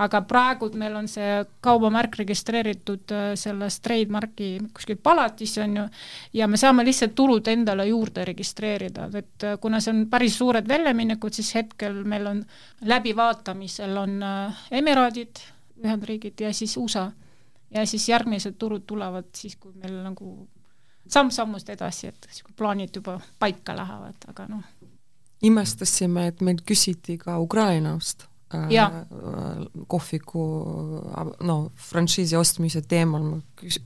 [SPEAKER 3] aga praegu meil on see kaubamärk registreeritud äh, selles trademarki kuskil palatis, on ju, ja me saame lihtsalt tulud endale juurde registreerida, et äh, kuna see on päris suured väljaminekud, siis hetkel meil on läbivaatamisel on äh, Emiraadid, Ühendriigid ja siis USA ja siis järgmised turud tulevad siis, kui meil nagu samm-sammust edasi, et plaanid juba paika lähevad, aga noh.
[SPEAKER 4] imestasime, et meilt küsiti ka Ukrainast äh, kohviku no frantsiisi ostmise teemal, ma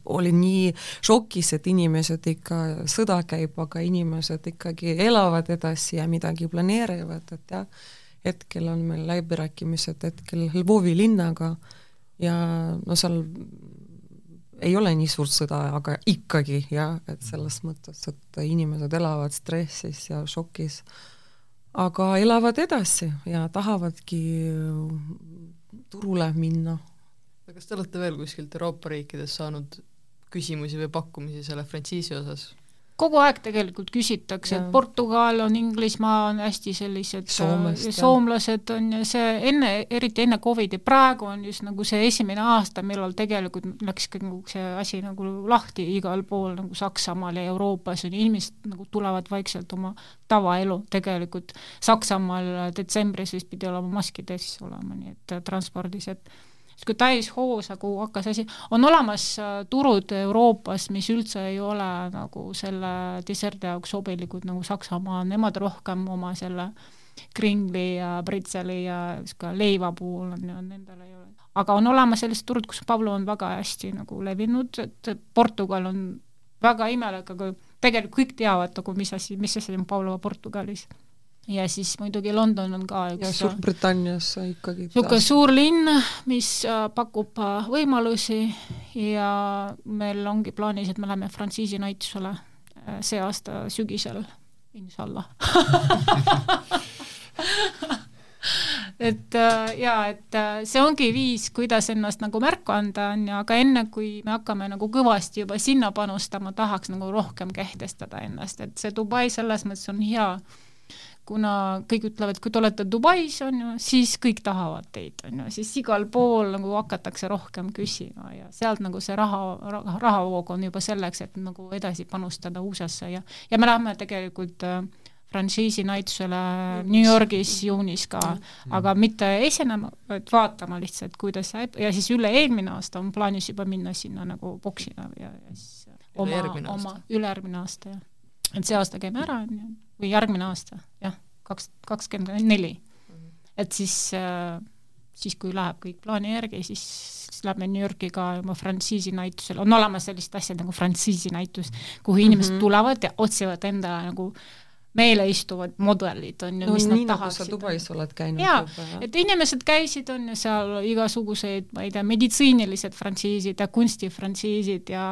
[SPEAKER 4] olin nii šokis, et inimesed ikka, sõda käib, aga inimesed ikkagi elavad edasi ja midagi planeerivad, et jah, hetkel on meil läbirääkimised hetkel Lvovi linnaga ja no seal ei ole nii suurt sõda, aga ikkagi jah, et selles mõttes, et inimesed elavad stressis ja šokis, aga elavad edasi ja tahavadki turule minna.
[SPEAKER 1] kas te olete veel kuskilt Euroopa riikides saanud küsimusi või pakkumisi selle frantsiisi osas?
[SPEAKER 3] Kogu aeg tegelikult küsitakse, et Portugal on, Inglismaa on hästi sellised äh,
[SPEAKER 4] Soomest,
[SPEAKER 3] soomlased on ja see enne, eriti enne Covidi, praegu on just nagu see esimene aasta, millal tegelikult läks nagu see asi nagu lahti igal pool nagu Saksamaal ja Euroopas on inimesed nagu tulevad vaikselt oma tavaelu tegelikult. Saksamaal detsembris vist pidi olema maskides olema, nii et äh, transpordis, et niisugune täishoos nagu hakkas asi, on olemas äh, turud Euroopas, mis üldse ei ole nagu selle desserdi jaoks sobilikud, nagu Saksamaa, nemad rohkem oma selle kringli ja britseli ja niisugune leiva puhul on ju, nendel ei ole. aga on olemas sellised turud, kus Pablo on väga hästi nagu levinud, et Portugal on väga imelik, aga tegelikult kõik teavad nagu, mis asi, mis asi on Pablo Portugalis ja siis muidugi London on ka üks
[SPEAKER 4] ja Suurbritannias ikkagi
[SPEAKER 3] niisugune suur linn, mis äh, pakub äh, võimalusi ja meil ongi plaanis, et me läheme frantsiisi näitusele äh, see aasta sügisel, inshallah. [LAUGHS] Et jaa, et see ongi viis, kuidas ennast nagu märku anda, on ju, aga enne, kui me hakkame nagu kõvasti juba sinna panustama, tahaks nagu rohkem kehtestada ennast, et see Dubai selles mõttes on hea kuna kõik ütlevad, kui te olete Dubais, on ju, siis kõik tahavad teid, on ju, siis igal pool nagu hakatakse rohkem küsima ja sealt nagu see raha, raha, rahavoog on juba selleks, et nagu edasi panustada USA-sse ja ja me läheme tegelikult äh, frantsiisi näitusele New Yorgis juunis ka. Mm., aga mitte esinema, vaid vaatama lihtsalt, kuidas see ja siis üle-eelmine aasta on plaanis juba minna sinna nagu boksina ja, ja siis oma, oma ülejärgmine aasta, jah. et see aasta käime ära, on ju või järgmine aasta, jah, kaks, kakskümmend neli. et siis, äh, siis kui läheb kõik plaani järgi, siis, siis lähme New Yorki ka oma frantsiisi näitusele, on olemas sellised asjad nagu frantsiisi näitus, kuhu inimesed mm -hmm. tulevad ja otsivad endale nagu meile istuvad modelid, on ju no,, mis nad nagu tahaksid.
[SPEAKER 4] Dubais oled käinud
[SPEAKER 3] jaa, et inimesed käisid, on ju, seal igasuguseid, ma ei tea, meditsiinilised frantsiisid ja kunstifrantsiisid ja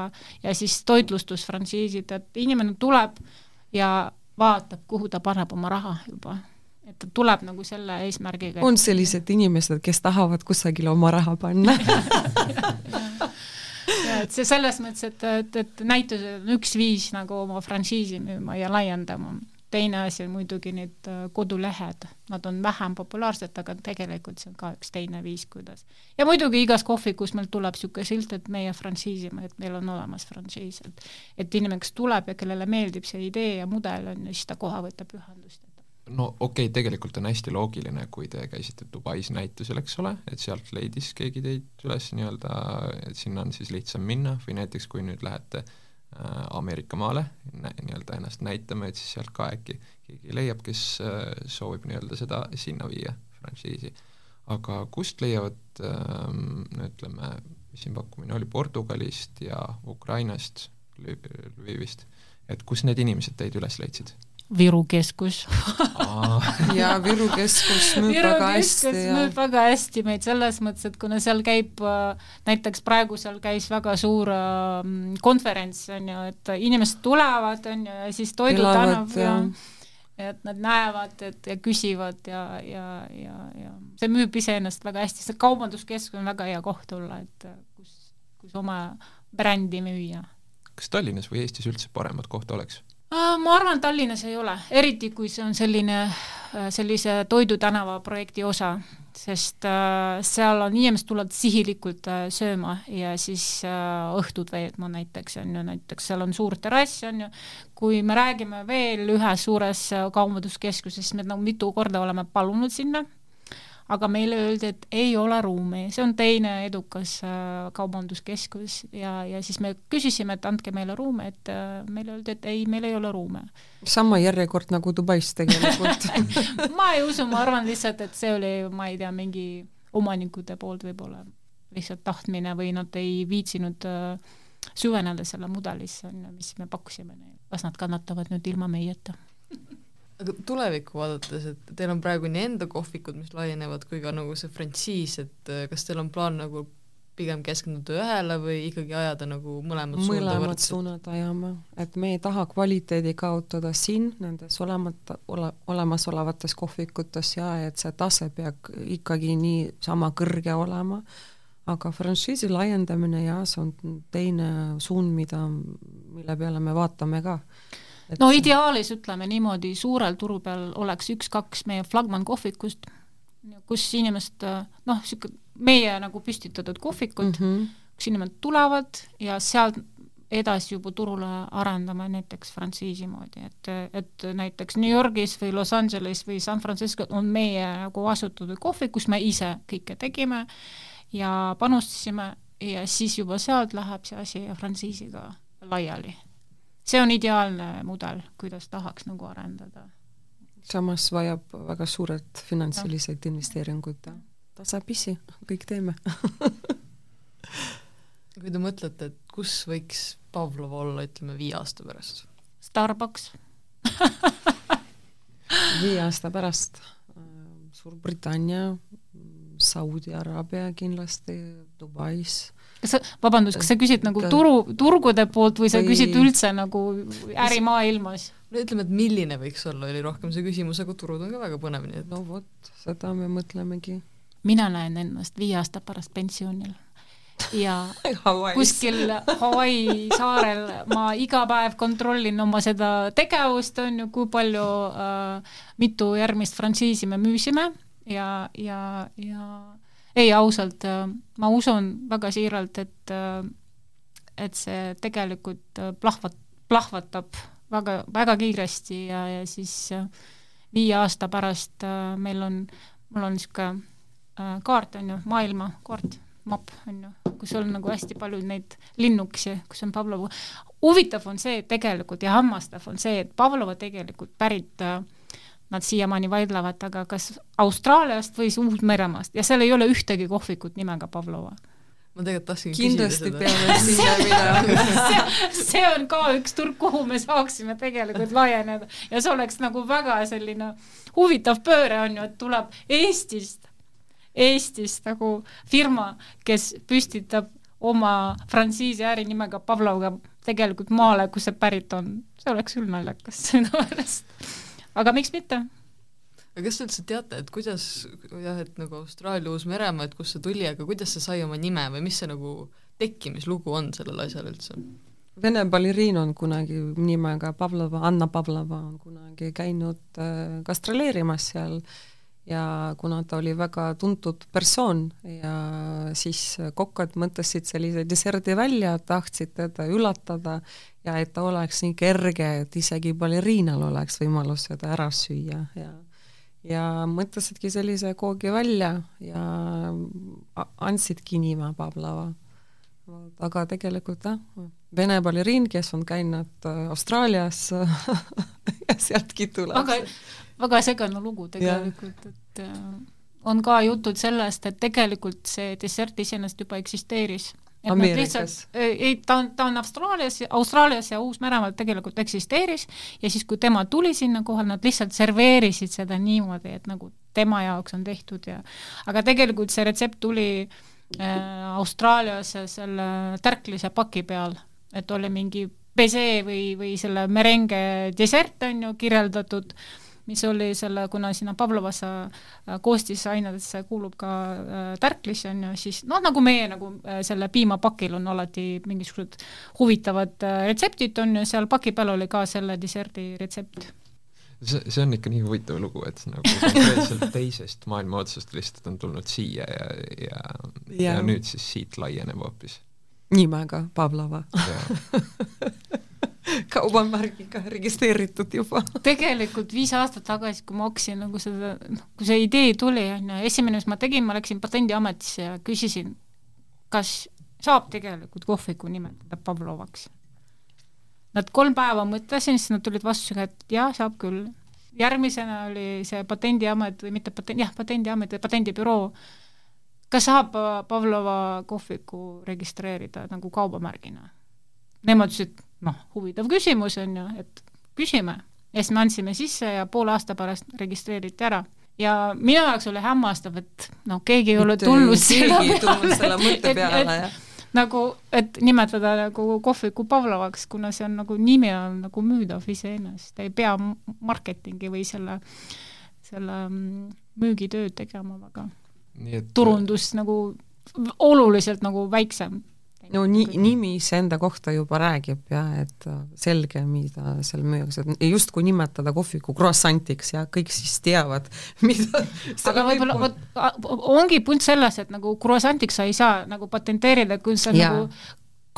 [SPEAKER 3] ja siis toitlustusfrantsiisid, et inimene tuleb ja vaatab, kuhu ta paneb oma raha juba. et ta tuleb nagu selle eesmärgiga.
[SPEAKER 4] on sellised inimesed, kes tahavad kusagile oma raha panna [LAUGHS]
[SPEAKER 3] ja et see selles mõttes, et, et, et näitused on üks viis nagu oma frantsiisi müüma ja laiendama teine asi on muidugi need äh, kodulehed, nad on vähem populaarsed, aga tegelikult see on ka üks teine viis, kuidas. ja muidugi igas kohvikus meil tuleb niisugune silt, et meie frantsiisime, et meil on olemas frantsiis, et et inimene, kes tuleb ja kellele meeldib see idee ja mudel, on ju, siis ta kohe võtab ühendust.
[SPEAKER 2] no okei okay,, tegelikult on hästi loogiline, kui te käisite Dubais näitusel, eks ole, et sealt leidis keegi teid üles nii-öelda, et sinna on siis lihtsam minna või näiteks kui nüüd lähete äh, Äh, Ameerika maale nii-öelda ennast näitama, et siis sealt ka äkki keegi leiab, kes äh, soovib nii-öelda seda sinna viia, frantsiisi. aga kust leiavad ähm, no ütleme, mis siin pakkumine oli, Portugalist ja Ukrainast, Lvivist, et kus need inimesed teid üles leidsid?
[SPEAKER 3] Viru keskus.
[SPEAKER 4] Ja Viru keskus [LAUGHS] müüb
[SPEAKER 3] Viru
[SPEAKER 4] väga
[SPEAKER 3] keskus
[SPEAKER 4] hästi
[SPEAKER 3] müüb väga hästi meid selles mõttes, et kuna seal käib äh, näiteks praegu seal käis väga suur äh, konverents, on ju, et inimesed tulevad, on ju, ja siis Toidu
[SPEAKER 4] Elavad,
[SPEAKER 3] tänav ja
[SPEAKER 4] ja-
[SPEAKER 3] et nad näevad, et ja küsivad ja, ja, ja, ja see müüb iseennast väga hästi, see kaubanduskeskus on väga hea koht olla, et äh, kus, kus oma brändi müüa.
[SPEAKER 2] Kas Tallinnas või Eestis üldse paremat kohta oleks?
[SPEAKER 3] Äh, ma arvan, Tallinnas ei ole, eriti kui see on selline, sellise Toidu tänava projekti osa, sest äh, seal on, inimesed tulevad sihilikult äh, sööma ja siis äh, õhtud veetma näiteks, on ju, näiteks seal on suur terrass, on ju, kui me räägime veel ühes suures äh, kaubanduskeskuses, me nagu mitu korda oleme palunud sinna, aga meile öeldi, et ei ole ruumi, see on teine edukas äh, kaubanduskeskus ja, ja siis me küsisime, et andke meile ruume, et äh, meile öeldi, et ei, meil ei ole ruume.
[SPEAKER 4] sama järjekord nagu Dubais tegelikult [LAUGHS]
[SPEAKER 3] ma ei usu, ma arvan lihtsalt, et see oli, ma ei tea, mingi omanikude poolt võib-olla lihtsalt tahtmine või nad ei viitsinud äh, süveneda selle mudelisse, on ju, mis me pakkusime neile. kas nad kannatavad nüüd ilma meieta?
[SPEAKER 1] Aga tulevikku vaadates, et teil on praegu nii enda kohvikud, mis laienevad, kui ka nagu see frantsiis, et äh, kas teil on plaan nagu pigem keskenduda ühele või ikkagi ajada nagu mõlemad
[SPEAKER 4] mõlemad suunad ajame, et me ei taha kvaliteedi kaotada siin nendes olemata, ole, olemasolevates kohvikutes ja et see tase peab ikkagi nii sama kõrge olema, aga frantsiisi laiendamine ja see on teine suund, mida, mille peale me vaatame ka.
[SPEAKER 3] No ideaalis ütleme niimoodi, suurel turu peal oleks üks-kaks meie flagman kohvikust, kus inimesed noh, niisugune meie nagu püstitatud kohvikud mm,
[SPEAKER 4] -hmm.
[SPEAKER 3] kus inimesed tulevad ja sealt edasi juba turule arendame näiteks frantsiisi moodi, et, et näiteks New Yorgis või Los Angeles või San Francisco on meie nagu asutatud kohvik, kus me ise kõike tegime ja panustasime ja siis juba sealt läheb see asi frantsiisiga laiali. See on ideaalne mudel, kuidas tahaks nagu arendada.
[SPEAKER 4] samas vajab väga suured finantsilised investeeringud ja tasapisi kõik teeme [LAUGHS]
[SPEAKER 1] kui te mõtlete, et kus võiks Pavlov olla, ütleme, viie aasta pärast?
[SPEAKER 3] Starbucks [LAUGHS]
[SPEAKER 4] viie aasta pärast äh, Suurbritannia, Saudi Araabia kindlasti, Dubais.
[SPEAKER 3] Kas sa, vabandust, kas sa küsid nagu turu, turgude poolt või sa
[SPEAKER 4] Või-
[SPEAKER 3] küsid üldse nagu ärimaailmas?
[SPEAKER 1] no ütleme, et milline võiks olla, oli rohkem see küsimus, aga turud on ka väga põnev, nii et
[SPEAKER 4] no vot, seda me mõtlemegi.
[SPEAKER 3] mina näen ennast viie aasta pärast pensionil ja [LAUGHS]
[SPEAKER 4] Hawaii's.
[SPEAKER 3] kuskil Hawaii saarel ma iga päev kontrollin oma seda tegevust, on ju, kui palju äh,, mitu järgmist frantsiisi me müüsime ja, ja, ja ei, ausalt äh,, ma usun väga siiralt, et äh, et see tegelikult äh, plahvat-, plahvatab väga, väga kiiresti ja, ja siis viie aasta pärast meil on, mul on niisugune kaart, on ju, maailmakaart, mapp, on ju, kus on nagu hästi palju neid linnukesi, kus on Pavlova. huvitav on see tegelikult ja hämmastav on see, et Pavlova tegelikult pärit äh, Nad siiamaani vaidlevad, aga kas Austraaliast või Uus-Meremaast ja seal ei ole ühtegi kohvikut nimega Pavlova
[SPEAKER 1] ma tegelikult tahtsin
[SPEAKER 4] kindlasti peame sinna minema. [LAUGHS]
[SPEAKER 3] see, on ka üks turg, kuhu me saaksime tegelikult laieneda ja see oleks nagu väga selline huvitav pööre on ju, et tuleb Eestist, Eestist nagu firma, kes püstitab oma frantsiisi ärinimega Pavlovga tegelikult maale, kus see pärit on. see oleks küll naljakas minu meelest. Aga miks mitte?
[SPEAKER 1] aga kas te üldse teate, et kuidas jah, et nagu Austraalia, Uus-Meremaa, et kust see tuli, aga kuidas see sai oma nime või mis see nagu tekkimislugu on sellel asjal üldse?
[SPEAKER 4] Vene baleriin on kunagi nimega Pavlova, Anna Pavlova on kunagi käinud äh, gastroleerimas seal ja kuna ta oli väga tuntud persoon ja siis kokad mõtlesid sellise desserdi välja, tahtsid teda üllatada ja et ta oleks nii kerge, et isegi baleriinal oleks võimalus seda ära süüa ja ja mõtlesidki sellise koogi välja ja andsidki nime Pavlova. aga tegelikult jah, Vene baleriin, kes on käinud äh, Austraalias [LAUGHS] ja sealtki tuleb.
[SPEAKER 3] Väga, väga segane lugu tegelikult, et äh, on ka jutud sellest, et tegelikult see dessert iseenesest juba eksisteeris et nad lihtsalt, ei, ta on, ta on Austraalias, Austraalias ja Uus-Meremaal tegelikult eksisteeris ja siis, kui tema tuli sinna kohale, nad lihtsalt serveerisid seda niimoodi, et nagu tema jaoks on tehtud ja aga tegelikult see retsept tuli äh, Austraalias selle tärklise paki peal, et oli mingi pese või, või selle merenge desert on ju kirjeldatud. äh, mis oli selle, kuna sinna Pavlovasse äh, koostisainedesse kuulub ka äh, tärklis, on ju, siis noh, nagu meie nagu äh, selle piimapakil on alati mingisugused huvitavad retseptid, on ju, seal paki peal oli ka selle deserdi retsept.
[SPEAKER 2] See, see on ikka nii huvitav lugu, et nagu konkreetselt [LAUGHS] teisest maailma otsast lihtsalt on tulnud siia ja, ja, ja, ja nüüd siis siit laieneb hoopis.
[SPEAKER 4] nimega Pavlova [LAUGHS] kaubamärgiga registreeritud juba.
[SPEAKER 3] tegelikult viis aastat tagasi, kui ma hakkasin nagu seda, noh, kui see idee tuli, on ju, esimene, mis ma tegin, ma läksin Patendiametisse ja küsisin, kas saab tegelikult kohviku nimetada Pavlovaks. Nad kolm päeva mõtlesin, siis nad tulid vastusega, et jaa, saab küll. järgmisena oli see Patendiamet või mitte patent, jah, Patendiamet või Patendibüroo, kas saab Pavlova kohviku registreerida nagu kaubamärgina? Nemad ütlesid, noh, huvitav küsimus on ju, et küsime. ja siis me andsime sisse ja poole aasta pärast registreeriti ära. ja minu jaoks oli hämmastav, et noh, keegi ei ole tulnud
[SPEAKER 4] selle peale, mõtte peale, jah
[SPEAKER 3] nagu, et nimetada nagu kohviku Pavlovaks, kuna see on nagu, nimi on nagu müüdav iseenesest, ei pea marketingi või selle, selle mm, müügitööd tegema väga. Et... turundus nagu oluliselt nagu väiksem
[SPEAKER 4] no ni-, nimi iseenda kohta juba räägib jah, et selge, mida seal müüakse, et justkui nimetada kohviku croissantiks ja kõik siis teavad, [LAUGHS] mida
[SPEAKER 3] aga võib-olla vot ongi punt selles, et nagu croissantiks sa ei saa nagu patenteerida, kui see on ja. nagu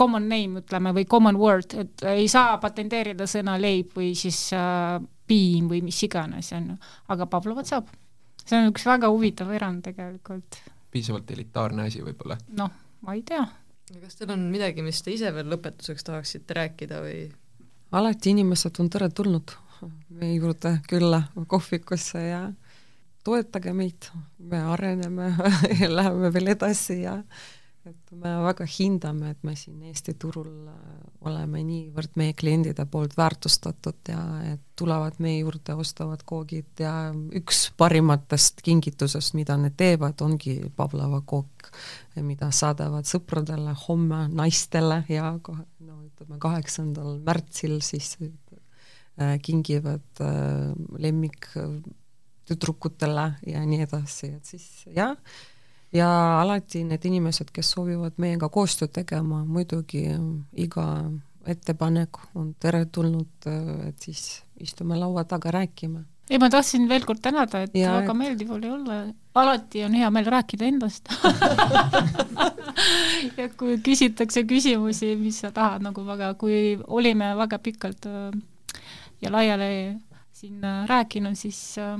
[SPEAKER 3] common name, ütleme, või common word, et ei saa patenteerida sõna leib või siis äh, piim või mis iganes, on ju, aga Pavlovat saab. see on üks väga huvitav erand tegelikult.
[SPEAKER 2] piisavalt elitaarne asi võib-olla?
[SPEAKER 3] noh, ma ei tea
[SPEAKER 1] kas teil on midagi, mis te ise veel lõpetuseks tahaksite rääkida või?
[SPEAKER 4] alati inimesed on teretulnud meie juurde külla kohvikusse ja toetage meid, me areneme [LAUGHS] ja läheme veel edasi ja et me väga hindame, et me siin Eesti turul äh, oleme niivõrd meie kliendide poolt väärtustatud ja et tulevad meie juurde, ostavad koogid ja üks parimatest kingitusest, mida nad teevad, ongi Pavlova kook, mida saadavad sõpradele homme naistele ja no ütleme, kaheksandal märtsil siis äh, kingivad äh, lemmik tüdrukutele ja nii edasi, et siis jah, ja alati need inimesed, kes soovivad meiega koostööd tegema, muidugi iga ettepanek on teretulnud, et siis istume laua taga, räägime.
[SPEAKER 3] ei, ma tahtsin veel kord tänada, et ja, väga et... meeldiv oli olla, alati on hea meel rääkida endast. [LAUGHS] Ja kui küsitakse küsimusi, mis sa tahad nagu väga, kui olime väga pikalt äh, ja laiali siin äh, rääkinud, siis äh,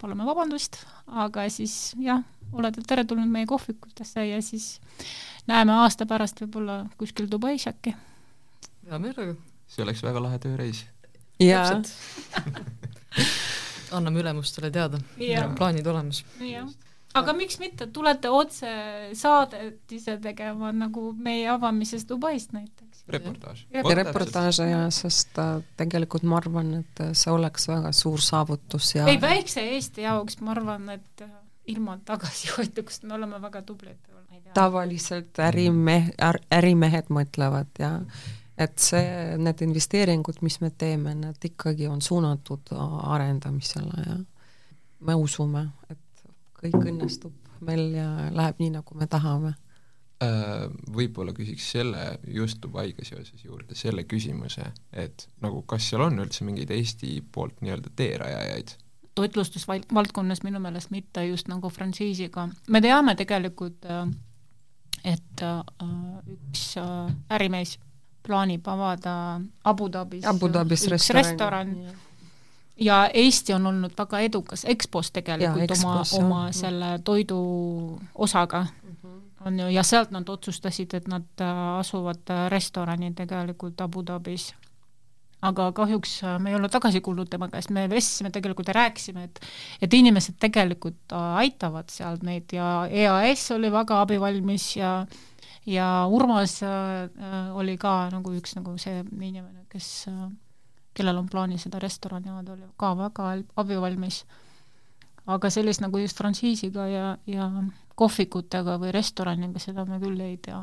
[SPEAKER 3] palume vabandust, aga siis jah olete teretulnud meie kohvikutesse ja siis näeme aasta pärast võib-olla kuskil Dubais äkki.
[SPEAKER 1] hea meelega.
[SPEAKER 2] see oleks väga lahe tööreis.
[SPEAKER 4] jaa. [LAUGHS]
[SPEAKER 1] anname ülemustele teada, plaanid olemas.
[SPEAKER 3] aga miks mitte, tulete otse saadet ise tegema nagu meie avamisest Dubaist näiteks.
[SPEAKER 2] reportaaž.
[SPEAKER 4] reportaaže jaa, sest äh, tegelikult ma arvan, et see oleks väga suur saavutus ja
[SPEAKER 3] ei, väikse Eesti jaoks ma arvan, et äh, ilma tagasihoidlikust, me oleme väga tublid.
[SPEAKER 4] tavaliselt ärimehe, ärimehed mõtlevad ja et see, need investeeringud, mis me teeme, need ikkagi on suunatud arendamisele ja me usume, et kõik õnnestub meil ja läheb nii, nagu me tahame.
[SPEAKER 2] Äh, võib-olla küsiks selle just Dubaiga seoses juurde selle küsimuse, et nagu kas seal on üldse mingeid Eesti poolt nii-öelda teerajajaid
[SPEAKER 3] toitlustusvaldkonnas minu meelest mitte just nagu frantsiisiga. me teame tegelikult, äh, et äh, üks äh, ärimees plaanib avada Abu Dhabis,
[SPEAKER 4] Abu Dhabis
[SPEAKER 3] üks restoran, restoran. Ja Eesti on olnud väga edukas EXPO-s tegelikult ja, oma, oma selle toidu osaga. Mm, -hmm. on ju, ja sealt nad otsustasid, et nad asuvad restorani tegelikult Abu Dhabis aga kahjuks äh, me ei ole tagasi kuulnud tema käest, me vestlesime tegelikult ja rääkisime, et et inimesed tegelikult äh, aitavad seal neid ja EAS oli väga abivalmis ja ja Urmas äh, oli ka nagu üks nagu see inimene, kes kellel on plaanis seda restorani avada, oli ka väga abivalmis. aga sellist nagu just frantsiisiga ja, ja kohvikutega või restoraniga, seda me küll ei tea.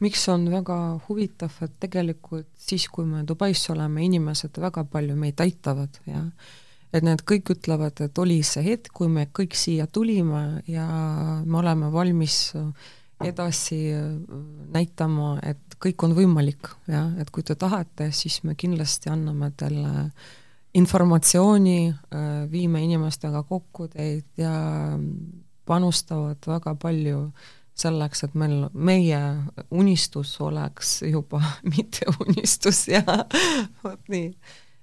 [SPEAKER 4] Miks on väga huvitav, et tegelikult siis, kui me Dubais oleme, inimesed väga palju meid aitavad ja et need kõik ütlevad, et oli see hetk, kui me kõik siia tulime ja me oleme valmis edasi näitama, et kõik on võimalik, jah, et kui te tahate, siis me kindlasti anname teile informatsiooni, äh, viime inimestega kokku teid ja panustavad väga palju selleks, et meil, meie unistus oleks juba [LAUGHS] mitte unistus ja vot nii.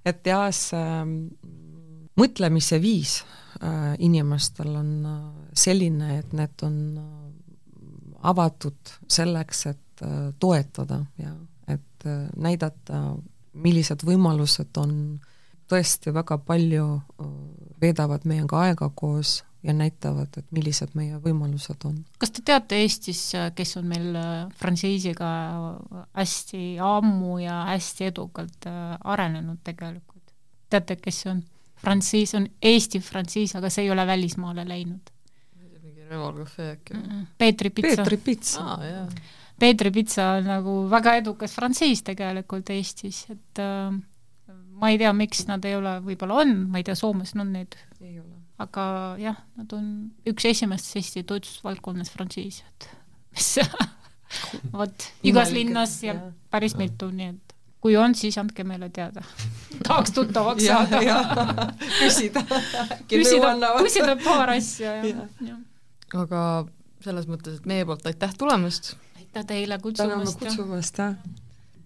[SPEAKER 4] et jah, see mm, mõtlemise viis äh, inimestel on äh, selline, et need on avatud selleks, et Äh, toetada ja et äh, näidata, millised võimalused on, tõesti väga palju äh, veedavad meiega aega koos ja näitavad, et millised meie võimalused on.
[SPEAKER 3] kas te teate Eestis, kes on meil frantsiisiga hästi ammu ja hästi edukalt arenenud tegelikult? teate, kes see on? frantsiis on Eesti frantsiis, aga see ei ole välismaale läinud.
[SPEAKER 1] mingi Reval Cafe äkki
[SPEAKER 3] mm? -mm. Peetri Pitsa.
[SPEAKER 4] Peetri Pitsa
[SPEAKER 1] ah,.
[SPEAKER 3] Peetri pitsa on nagu väga edukas frantsiis tegelikult Eestis, et äh, ma ei tea, miks nad ei ole, võib-olla on, ma ei tea, Soomes on neid. Aga jah, nad on üks esimestest Eesti toitlustusvaldkonnas frantsiis, et [LAUGHS] mis [LAUGHS] vot, igas linnas ja päris mitu, nii et kui on, siis andke meile teada. [LAUGHS] tahaks tuttavaks saada.
[SPEAKER 4] küsida.
[SPEAKER 3] küsida, küsida paar asja, jah ja. ja..
[SPEAKER 1] aga selles mõttes, et meie poolt aitäh tulemast
[SPEAKER 3] aitäh teile kutsumast.
[SPEAKER 4] täname kutsumast, jah